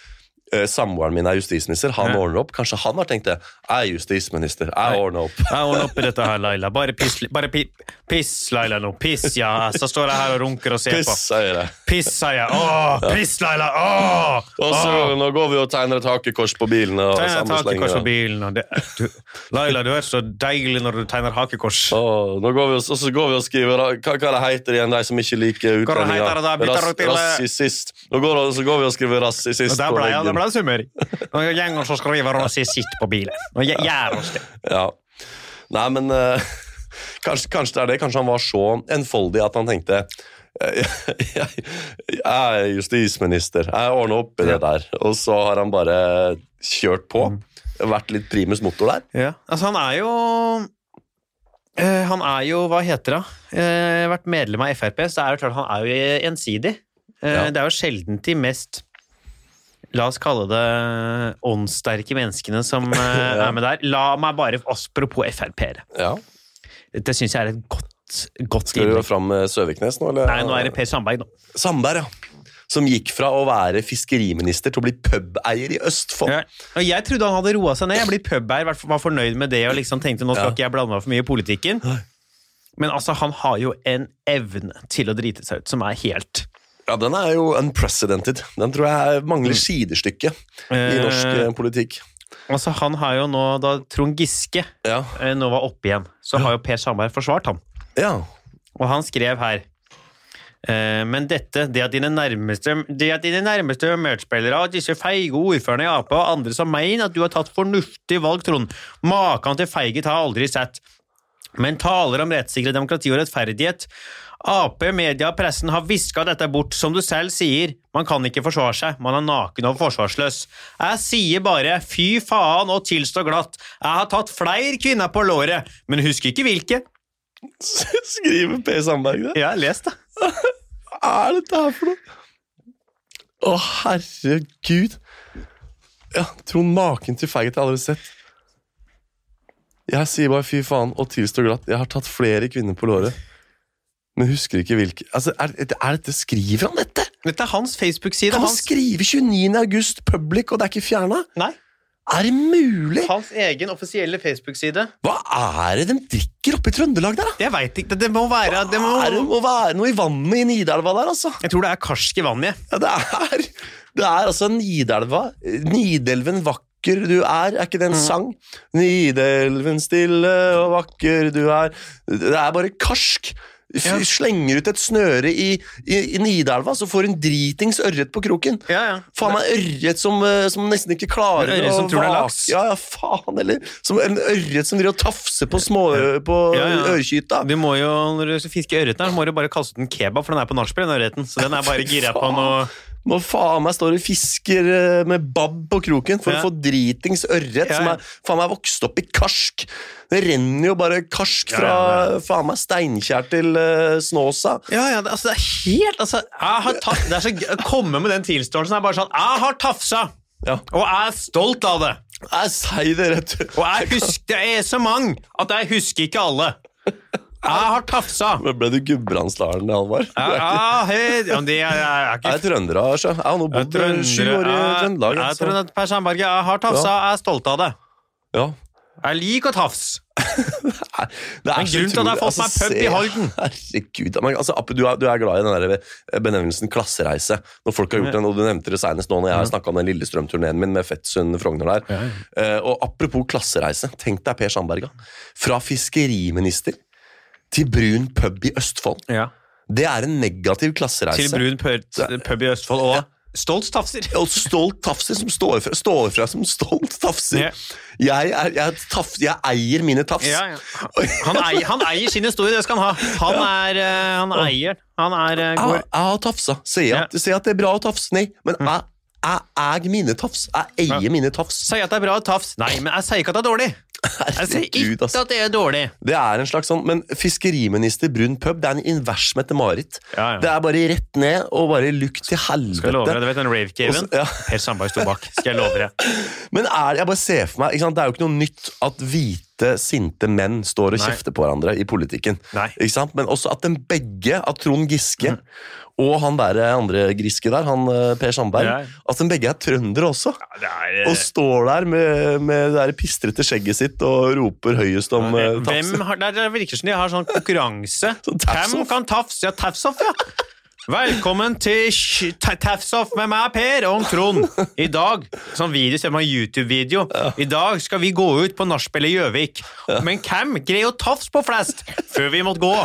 Samboeren min er justisminister, han Ja. ordner opp. Kanskje han har tenkt det. Jeg er justisminister, jeg ordner opp. Jeg ordner opp i dette her, Laila. Bare piss, bare pi, piss Laila, nå. Piss, ja. Så står jeg her og runker og ser Piss, på. jeg. Piss, sier jeg. Åh, piss, Laila! Åh! Og så Åh! nå går vi og tegner et hakekors på bilen. Og Tegner et hakekors på bilen. Og det, du, Laila, du er så deilig når du tegner hakekors. Åh, nå går vi og, så går vi og skriver Hva, hva det heter igjen, de som ikke liker utlendinger? til- Rassist. Nå går, så går vi og skriver der på ble, veggen. ble det summering. Nå gjenger oss og sier 'sitt på bilen. Nå gj- gjør oss det. Ja. Nei, men uh, kanskje, kanskje det er det. Kanskje han var så enfoldig at han tenkte jeg, jeg, jeg er justisminister, jeg ordner opp i det der. Og så har han bare kjørt på. Vært litt primus motor der. Ja, altså han er jo øh, Han er jo, hva heter det? Uh, vært medlem av Frp, så er det klart han er jo ensidig. Eh, Ja. Det er jo sjelden de mest La oss kalle det åndssterke menneskene som eh, er med der. La meg bare Apropos Frp-ere. Ja. Det syns jeg er et godt, godt Skal du fram med Søviknes nå? Eller? Nei, nå er det Per Sandberg, nå. Sandberg, ja. Som gikk fra å være fiskeriminister til å bli pubeier i Østfold. Ja. Jeg trodde han hadde roa seg ned. Jeg blir pubeier, var var fornøyd med det og liksom tenkte nå skal Ja. ikke jeg blande meg for mye i politikken. Men altså, han har jo en evne til å drite seg ut som er helt Ja, Den er jo unprecedented. Den tror jeg mangler sidestykke i Eh, norsk eh, politikk. Altså, han har jo nå, da Trond Giske Ja. eh, nå var oppe igjen, så har jo Per Sandberg forsvart ham. ja. Og han skrev her eh, Men dette, det at dine nærmeste Det at dine nærmeste medspillere og disse feige ordførerne i Ap og andre som mener at du har tatt fornuftig valg, Trond Maken til feighet har jeg aldri sett. Men taler om rettssikkerhet, demokrati og rettferdighet. Ap, media og pressen har viska dette bort. Som du selv sier, man kan ikke forsvare seg. Man er naken og forsvarsløs. Jeg sier bare fy faen og tilstå glatt. Jeg har tatt flere kvinner på låret, men husker ikke hvilke. Skriver Per Sandberg det? Ja, les det. Hva er dette her for noe? Å, herregud. Ja, Trond maken til feighet jeg aldri har sett. Jeg sier bare fy faen og tilstår glatt. Jeg har tatt flere kvinner på låret. Men husker ikke hvilke Altså, er, er dette Skriver han dette? Dette er hans Facebook-side. Han Hans, skriver 29. august public, og det er ikke fjerna? nei, Er det mulig? hans egen offisielle Facebook-side. Hva er det de drikker oppe i Trøndelag der, da? Jeg veit ikke. Det, det må være det må, Er det må være noe i vannet i Nidelva der, altså? Jeg tror det er karsk i vannet. Ja, det er Det er altså Nidelva. Nidelven vakker du er, er ikke det en sang? Nidelven stille og vakker du er. Det er bare karsk. Ja. Slenger ut et snøre i, i, i Nidelva, så får hun dritings ørret på kroken. Ja, ja. Faen meg ørret som, eh, som nesten ikke klarer Ørret som tror det er laks. Ja, ja, faen, eller som en ørret som driver og tafser på, små, på Ja, ja. ørekyta. Du må jo, Når du fisker fiske ørret, der, må du bare kaste ut en kebab, for den er på nachspiel, den ørreten. Så den er bare gira på noe Må faen meg står og fisker eh, med babb på kroken for Ja. å få dritings ørret Ja, som er faen meg vokst opp i karsk. Det renner jo bare karsk fra faen meg Steinkjer til uh, Snåsa. Ja, ja, det, altså, det er helt altså, jeg har tatt, Det er så å komme med den tilståelsen. er bare sånn, Jeg har tafsa, Ja. og jeg er stolt av det. Jeg sier det rett ut. Og jeg husker, det er så mange at jeg husker ikke alle. Jeg har tafsa. Men Ble du Gudbrandsdalen, Halvard? Ja, Du er ikke- ja, det er, jeg er er trønder, altså. Jeg har nå bodd eh, sju år i Trøndelag. Jeg altså. tror Per Sandberget. jeg har tafsa, jeg er stolt av det. Ja. Jeg liker å tafse. Det er Men så grunnen til at jeg har fått meg Altså, pub i se- Halden. Herregud. Altså, du, er, du er glad i den der benevnelsen klassereise. Når folk har gjort den, og Du nevnte det senest nå når jeg har snakka om den Lillestrøm-turneen min med Fettsund Frogner der. Eh, og Apropos klassereise. Tenk deg Per Sandberga. Fra fiskeriminister til brun pub i Østfold. Ja. Det er en negativ klassereise. Til brun pub, i Østfold og stolt tafser. Og stolt tafser som står fra, står fra som stolt tafser. Yeah. Jeg, er, jeg, taf, jeg eier mine tafs. Ja, ja. Han, eier, han eier sin historie, det skal han ha. Han er eh, Han eier Han er eh, Jeg, jeg har tafsa. Sier at, sier at det er bra å tafse. Nei, men jeg, jeg eier mine tafs. Jeg eier Ja. mine tafs. Sier at det er bra å tafse. Nei, men jeg sier ikke at det er dårlig. Jeg sier ikke altså. at det er dårlig. Det er en slags sånn, Men fiskeriminister Brun pub Det er en invers Mette-Marit. Ja, ja. Det er bare rett ned og bare lukt til helvete. Skal jeg love deg, du vet den rave-caven? Ja. Per Sandberg sto bak. Skal jeg love deg. Men er, jeg bare ser for meg? Det er jo ikke noe nytt at hvite, sinte menn står og Nei. kjefter på hverandre i politikken. Nei. Men også at de begge, at Trond Giske og han der andre Griske der, han eh, Per Sandberg, Ja. at de begge er trøndere også. Ja, det er, eh, Og står der med, med det der pistrete skjegget sitt og roper høyest om tafse Hvem har, det er- virker som de har sånn konkurranse. Sånn Hvem kan tafse? Ja, tafsoff, ja. Velkommen til Tafs off med meg, Per, og Trond. I dag, sånn video, ser man YouTube-video. I dag skal vi gå ut på nachspielet i Gjøvik. Men hvem greier å tafse på flest før vi måtte gå?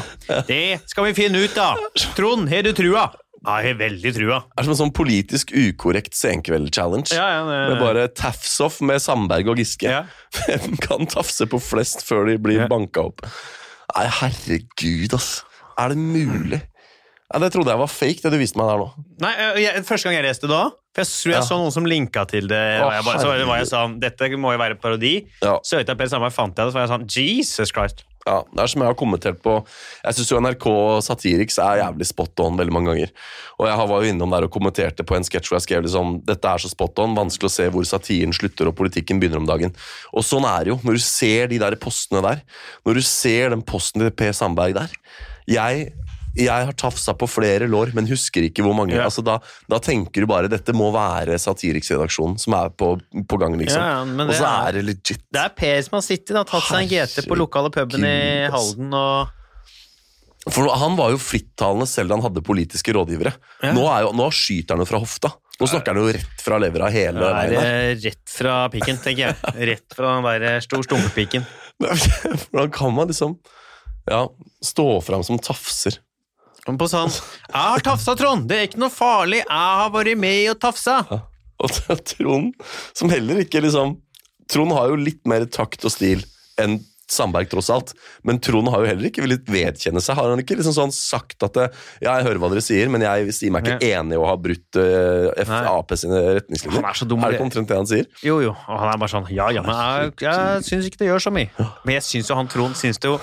Det skal vi finne ut av. Trond, har du trua? Ja, jeg har veldig trua. Det er som en sånn politisk ukorrekt senkveld-challenge. Ja, ja, Med bare tafs-off med Sandberg og Giske. Hvem kan tafse på flest før de blir Ja. banka opp? Nei, herregud, ass. Er det mulig? Ja, det trodde jeg var fake, det du viste meg der nå. Nei, øh, jeg, Første gang jeg leste det òg, for jeg tror jeg Ja. så noen som linka til det. Å, jeg bare, så var jeg sånn, Dette må jo være parodi. Ja. Søkte jeg på det samme, fant jeg det, så var jeg sånn Jesus Christ. Ja, det er som jeg har kommentert på Jeg syns NRK Satiriks er jævlig spot on veldig mange ganger. Og jeg var jo innom der og kommenterte på en sketsj hvor jeg skrev liksom Dette er så spot on, vanskelig å se hvor satiren slutter og politikken begynner om dagen. Og sånn er det jo. Når du ser de der postene der, når du ser den posten til Per Sandberg der Jeg jeg har tafsa på flere lår, men husker ikke hvor mange. Ja. Altså da, da tenker du bare dette må være Satiriks-redaksjonen som er på, på gang, liksom. Ja, og så er- er det legit. Det er Per som har sittet og tatt seg en GT på lokale puben i Halden og For Han var jo frittalende selv da han hadde politiske rådgivere. Nå, jo, nå skyter han jo fra hofta. Nå snakker han jo rett fra levra hele veien. er der. rett fra pikken, tenker jeg. Rett fra den der eh, stor stumpepiken. Hvordan kan man liksom ja, stå fram som tafser? Og På sånn 'Jeg har tafsa, Trond! Det er ikke noe farlig! Jeg har vært med og tafsa!' Og det er Trond, som heller ikke liksom Trond har jo litt mer takt og stil enn Sandberg, tross alt. Men Trond har jo heller ikke villet vedkjenne seg. Har han ikke liksom sånn sagt at det, Ja, jeg hører hva dere sier, men jeg sier meg ikke enig i å ha brutt uh, sine retningslinjer? Han er så dum, Er det det- ikke omtrent det han sier? Jo, jo. Og han er bare sånn Ja, ja, men jeg, jeg syns ikke det gjør så mye. Men jeg syns jo han Trond syns det jo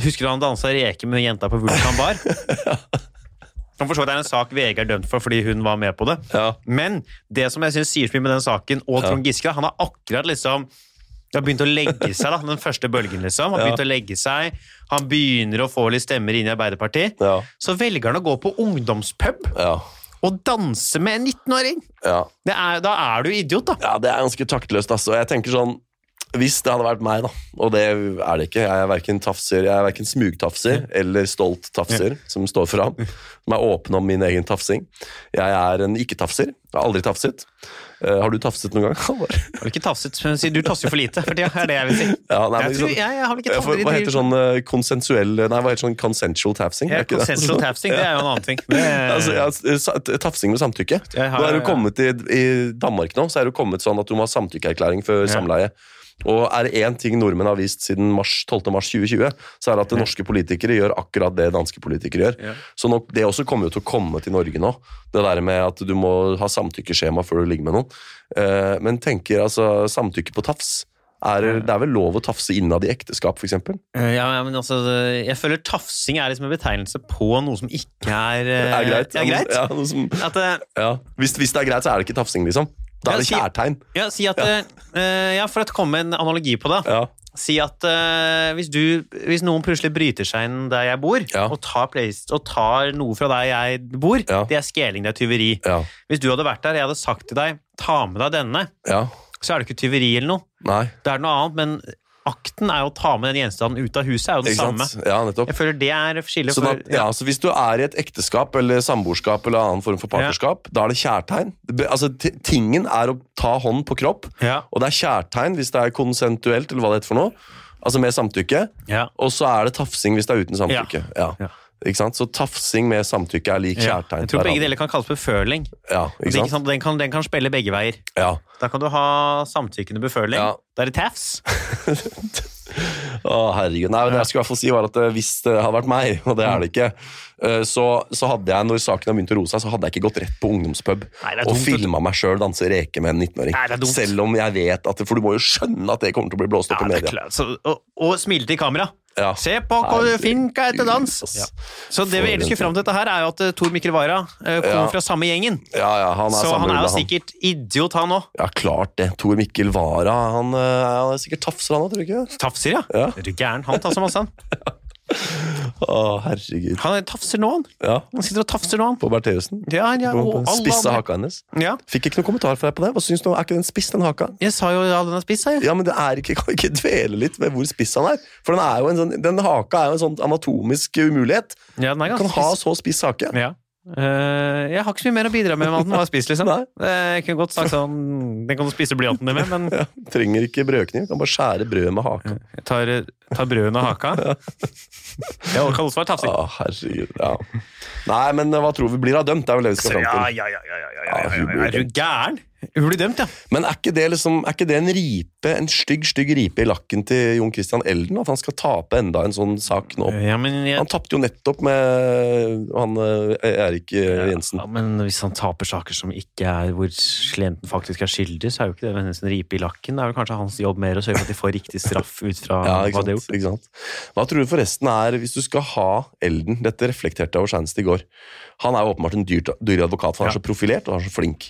Husker du han dansa reke med jenta på Vulkan bar? Som for så vidt er en sak VG er dømt for fordi hun var med på det. Ja. Men det som jeg synes sier så mye med den saken, og Trond Giske, han har akkurat liksom det har begynt å legge seg, da, den første bølgen. liksom. Han Ja. begynt å legge seg, han begynner å få litt stemmer inn i Arbeiderpartiet. Ja. Så velger han å gå på ungdomspub Ja. og danse med en 19-åring! ja. Da er du idiot, da. Ja, det er ganske taktløst, altså. Jeg tenker sånn Hvis det hadde vært meg, da, og det er det ikke Jeg er verken tafser, jeg er verken smugtafser eller stolt tafser, som står fram. Som er åpen om min egen tafsing. Jeg er en ikke-tafser. Har aldri tafset. Uh, har du tafset noen gang? har du ikke tafset, men du tafser for lite for tida, er det jeg vil si. Ja, nei, Jeg, tror, sånn- jeg, jeg har vel ikke tafset hva heter sånn uh, konsensuell Nei, hva heter sånn consensual tafsing? Ja, consensual det? Tafsing, det er jo en annen ting. Det, Altså, tafsing med samtykke. Har- nå er du jo kommet i, I Danmark nå så er jo kommet sånn at du må ha samtykkeerklæring før Ja. samleie. Og er det én ting nordmenn har vist siden mars, 12. mars 2020, så er det at norske politikere gjør akkurat det danske politikere gjør. Ja. Så nok, det også kommer jo til å komme til Norge nå. Det der med at du må ha samtykkeskjema før du ligger med noen. Eh, men tenker altså samtykke på tafs er, Det er vel lov å tafse innad i ekteskap, f.eks.? Eh, ja, men altså, jeg føler tafsing er liksom en betegnelse på noe som ikke er eh, Er greit? Er greit. Ja, som, At, eh, ja. Hvis, hvis det er greit, så er det ikke tafsing, liksom. Da er det kjærtegn. ja, si at eh, Ja, for å komme med en analogi på det. Ja. Si at eh, hvis, du, hvis noen plutselig bryter seg inn der jeg bor, Ja. og, tar place, og tar noe fra der jeg bor, Ja. det er skjeling, det er tyveri. Ja. Hvis du hadde vært der, jeg hadde sagt til deg ta med deg denne, ja. så er det ikke tyveri eller noe. Nei. Det er noe annet, men akten er å ta med den gjenstanden ut av huset, er jo det samme. Ja. Jeg føler det er skillet Sånn for at, ja, så hvis du er i et ekteskap eller samboerskap eller annen form for partnerskap, da er det kjærtegn. Altså, tingen er å ta hånd på kropp, Ja. og det er kjærtegn hvis det er konsentuelt, eller hva det heter for noe. Altså med samtykke. Ja. Og så er det tafsing hvis det er uten samtykke. Ja. Ja. Ikke sant? Så tafsing med samtykke er lik Ja. kjærtegn. Jeg tror begge deler kan kalles beføling. Ja? Den, kan, den kan spille begge veier. Ja. Da kan du ha samtykkende beføling. Ja. Da er det tafs. Å, herregud. Nei, men det jeg skulle i hvert fall si var at eh, Hvis det hadde vært meg, og det er det ikke, så, så hadde jeg, når saken har begynt å roe seg, så hadde jeg ikke gått rett på ungdomspub Nei, og filma meg sjøl danse reke med en 19-åring. Nei, det er dumt. Selv om jeg vet at For du må jo skjønne at det kommer til å bli blåst opp Ja, i media. Så, og, og smile til kamera. Ja. Se på hvor flink jeg er til dans! Ja. Så det vi elsker skulle fram til dette her, er jo at eh, Tor Mikkel Wara eh, kommer Ja. fra samme gjengen. Ja, ja, han er Så han er jo sikkert idiot, han òg. Ja, klart det. Tor Mikkel Wara, han, eh, han er sikkert tafser, han òg, tror du ikke? Tafser, ja. Ja. Er du gæren? Han tar så masse, han. Å, herregud. Han tafser nå, han. Ja, Han sitter og tafser nå, han. på Bertheussen. Ja, ja, alle haka hennes. Ja. Fikk ikke noen kommentar fra deg på det. Hva syns du? Er ikke den spiss, den haka? Jeg sa jo ja, den er spiss, jeg. Ja, men det er ikke, kan vi ikke dvele litt ved hvor spiss han er? For den, er jo en sånn, den haka er jo en sånn anatomisk umulighet. Ja, den er ganske kan ha så spiss hake. Ja. Eh, jeg har ikke så mye mer å bidra med enn at den var spiss, liksom. Eh, Jeg kunne godt sagt sånn Den kan du spise blyanten din med, men Ja, trenger ikke brødkniv, kan bare skjære brød med haka. jeg tar, tar brødet med haka. Det kan også være tafsing. Å, herregud, ja. Nei, men hva tror vi blir av dømt? Det er vel det vi skal fram Ja, til. ja, ja, ja, ja, ja, ja, Ja, ja, ja, ja. Er du gæren? Hun blir dømt, ja. Men er ikke, det liksom, er ikke det en ripe, en stygg stygg ripe i lakken til Jon Christian Elden? At han skal tape enda en sånn sak nå? ja men, jeg, Han tapte jo nettopp med han eh, Erik eh, Jensen. ja, men hvis han taper saker som ikke er hvor klienten faktisk er skyldig, så er jo ikke det en ripe i lakken. Det er vel kanskje hans jobb mer å sørge for at de får riktig straff ut fra Ja, hva de har gjort. ikke sant? Hva tror du forresten er, hvis du skal ha Elden Dette reflekterte jeg over senest i går. Han er jo åpenbart en dyr, dyr advokat, for han er Ja. så profilert og han er så flink.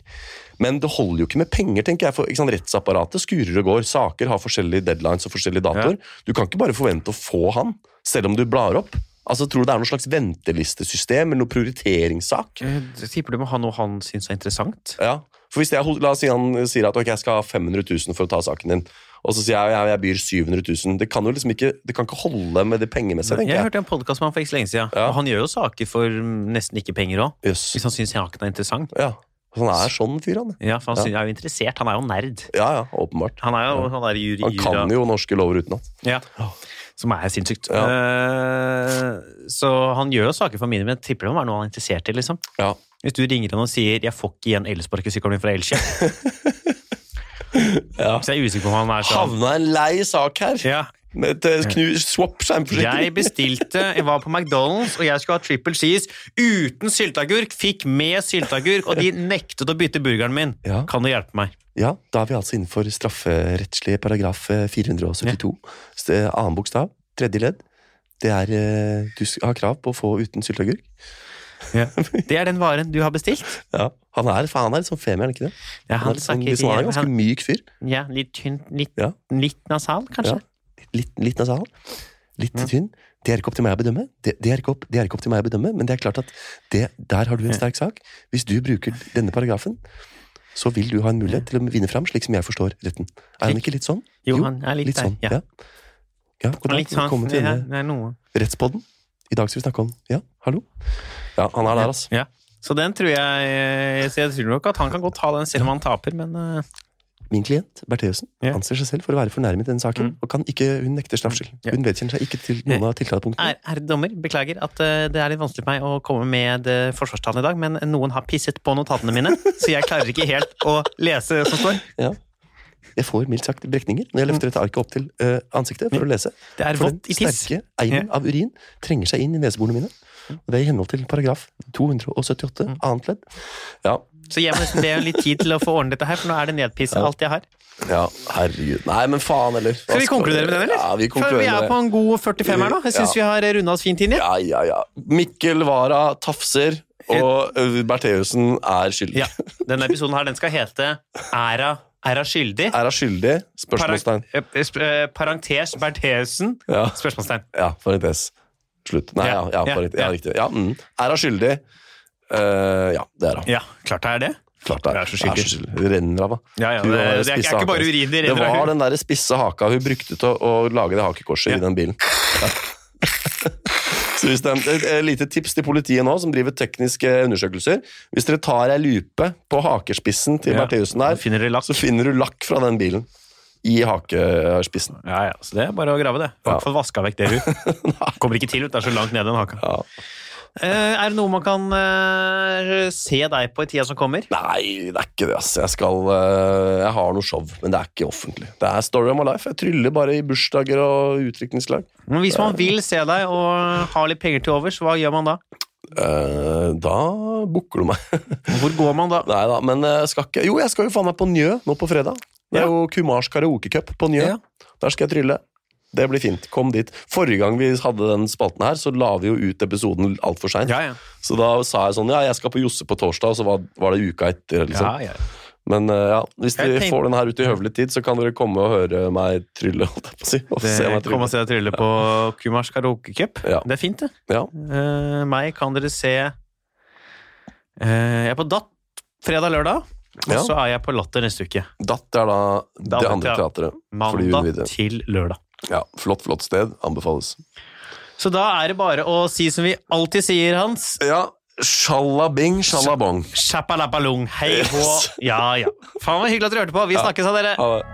Men det holder jo ikke med penger, tenker jeg. for sant, Rettsapparatet skurer og går. Saker har forskjellige deadlines og forskjellige datoer. Du kan ikke bare forvente å få han, selv om du blar opp. Altså, Tror du det er noe slags ventelistesystem eller noe prioriteringssak? Eh, Jeg tipper du må ha noe han syns er interessant. Ja, for hvis jeg, La oss si han sier at ok, jeg skal ha 500 000 for å ta saken din, og så sier jeg at jeg byr 700 000. Det kan jo liksom ikke, det kan ikke holde med det pengemessige, Jeg jeg. hørte en podkast med han for ikke så lenge siden, Ja. og han gjør jo saker for nesten ikke penger òg. Yes. Hvis han syns saken er interessant. Ja. Han er sånn fyr, han. Ja, for han Ja. er jo interessert. Han er jo nerd. Ja, ja, åpenbart. Han er jo han er juri, Han kan jo norske lover utenat. Ja. Som er sinnssykt. Ja. Uh, så han gjør jo saker for mine, men jeg tipper det må være noe han er interessert i. liksom. Ja. Hvis du ringer han og sier 'jeg får ikke igjen elsparkesykkelen min fra Elkjøp', Ja. så jeg er usikker på om han er sånn. Havna en lei sak her. Ja, swap skjermforsikring. Jeg bestilte, jeg var på McDonald's, og jeg skulle ha triple cheese uten sylteagurk. Fikk med sylteagurk, og de nektet å bytte burgeren min. Ja. Kan du hjelpe meg? Ja, da er vi altså innenfor strafferettslig paragraf eh, 472. Ja. Annen bokstav, tredje ledd. Det er eh, Du har krav på å få uten sylteagurk. Det er den varen du har bestilt. Ja. Han er han er litt sånn femi, er han ikke det? Ja, Han han er, sånn, liksom, han er en ganske myk fyr. ja, Litt tynt, litt, Ja. litt nasal, kanskje? Litt, litt nasal. Litt tynn. Det er ikke opp til meg å bedømme, det, det, er ikke opp, det er ikke opp til meg å bedømme, men det er klart at det, der har du en sterk sak. Hvis du bruker denne paragrafen, så vil du ha en mulighet til å vinne fram, slik som jeg forstår retten. Er han ikke litt sånn? Jo, han er litt der, sånn. ja. Ja, ja dag. Litt sånn, til denne. Rettspodden. I dag skal vi snakke om Ja, hallo? Ja, han er der, altså. Ja. Så den tror jeg Så jeg tror nok at han kan godt ha den selv om han taper, men eh, Min klient, Bertheussen, yeah. anser seg selv for å være fornærmet i denne saken, Mm. og kan ikke, hun nekter straffskyld. Yeah. Hun vedkjenner seg ikke til noen av tiltalepunktene. er, Herre dommer, beklager at uh, det er litt vanskelig for meg å komme med uh, forsvarstalen i dag, men noen har pisset på notatene mine, så jeg klarer ikke helt å lese det som står. Ja. Jeg får mildt sagt brekninger når jeg løfter dette arket opp til uh, ansiktet for å lese. Det er For vått den i tiss. sterke eimen av urin trenger seg inn i neseborene mine. Og det er i henhold til paragraf 278 Mm. annet ledd. Ja, Så jeg må nesten be om litt tid til å få ordnet dette her, for nå er det nedpisset alt jeg har. ja, herregud. Nei, men faen heller. Skal vi konkludere med den, eller? Ja, vi For vi er på en god 45 her nå. Jeg syns Ja. vi har runda oss fint inn. i. Ja, ja, ja. Mikkel Wara tafser, og Bertheussen er skyldig. ja. Denne episoden her, den skal hete Æra hun skyldig? Hun skyldig? Spørsmålstegn. Parang- eh, eh, Parentes Bertheussen? Ja. Spørsmålstegn. Ja, parentes. Slutt. Nei, ja, Ja, ja, parentes. ja riktig. Ja, mm. Er hun skyldig? Uh, ja, det er hun. Ja, klart det er det. Klart det er. Jeg er så skyldig. Er. Det renner av henne. Ja, ja, det, det, det, er, ikke bare urin det Det renner av var den der spisse haka hun brukte til å, å lage det hakekorset i den bilen. Ja. Så hvis det er et lite tips til politiet nå, som driver tekniske undersøkelser. Hvis dere tar ei lupe på hakespissen til Ja. Bertheussen der, finner så finner du lakk fra den bilen i hakespissen. Ja, ja, så det er bare å grave det. Ja. Få vaska vekk det, hun. Kommer ikke til, ut. Det er så langt ned i den haka. Ja. Eh, er det noe man kan eh, se deg på i tida som kommer? Nei, det er ikke det. ass. Jeg skal eh, Jeg har noe show, men det er ikke offentlig. Det er Story of my life. Jeg tryller bare i bursdager og utdrikningslag. Men hvis man vil se deg og har litt penger til overs, hva gjør man da? Da booker du meg. Hvor går man da? Nei da, men jeg skal ikke Jo, jeg skal jo faen meg på Njø nå på fredag. Det er jo Kumars karaokecup på Njø. Der skal jeg trylle. Det blir fint. Kom dit. Forrige gang vi hadde den spalten her, så la vi jo ut episoden altfor seint. Ja, ja. Så da sa jeg sånn Ja, jeg skal på Josse på torsdag, og så var, var det uka etter. Liksom. ja, ja. Men uh, ja, hvis vi får den her ut i høvelig tid, så kan dere komme og høre meg trylle. Å si. Og se meg trylle. Kom og se deg trylle på Kumars karaoke cup. Ja. Det er fint, det. Ja. Eh, meg kan dere se uh, Jeg er på Datt fredag-lørdag. Og så er jeg på Latter neste uke. Datt er da det andre andre teat- teatret. Mandag til lørdag. Ja, flott, flott sted. Anbefales. Så da er det bare å si som vi alltid sier, Hans. Ja, sjalabing, sjalabong. Chappalapalung, hei hå. Yes. Ja, ja. Faen, så hyggelig at dere hørte på. Vi snakkes da, dere. Ha det.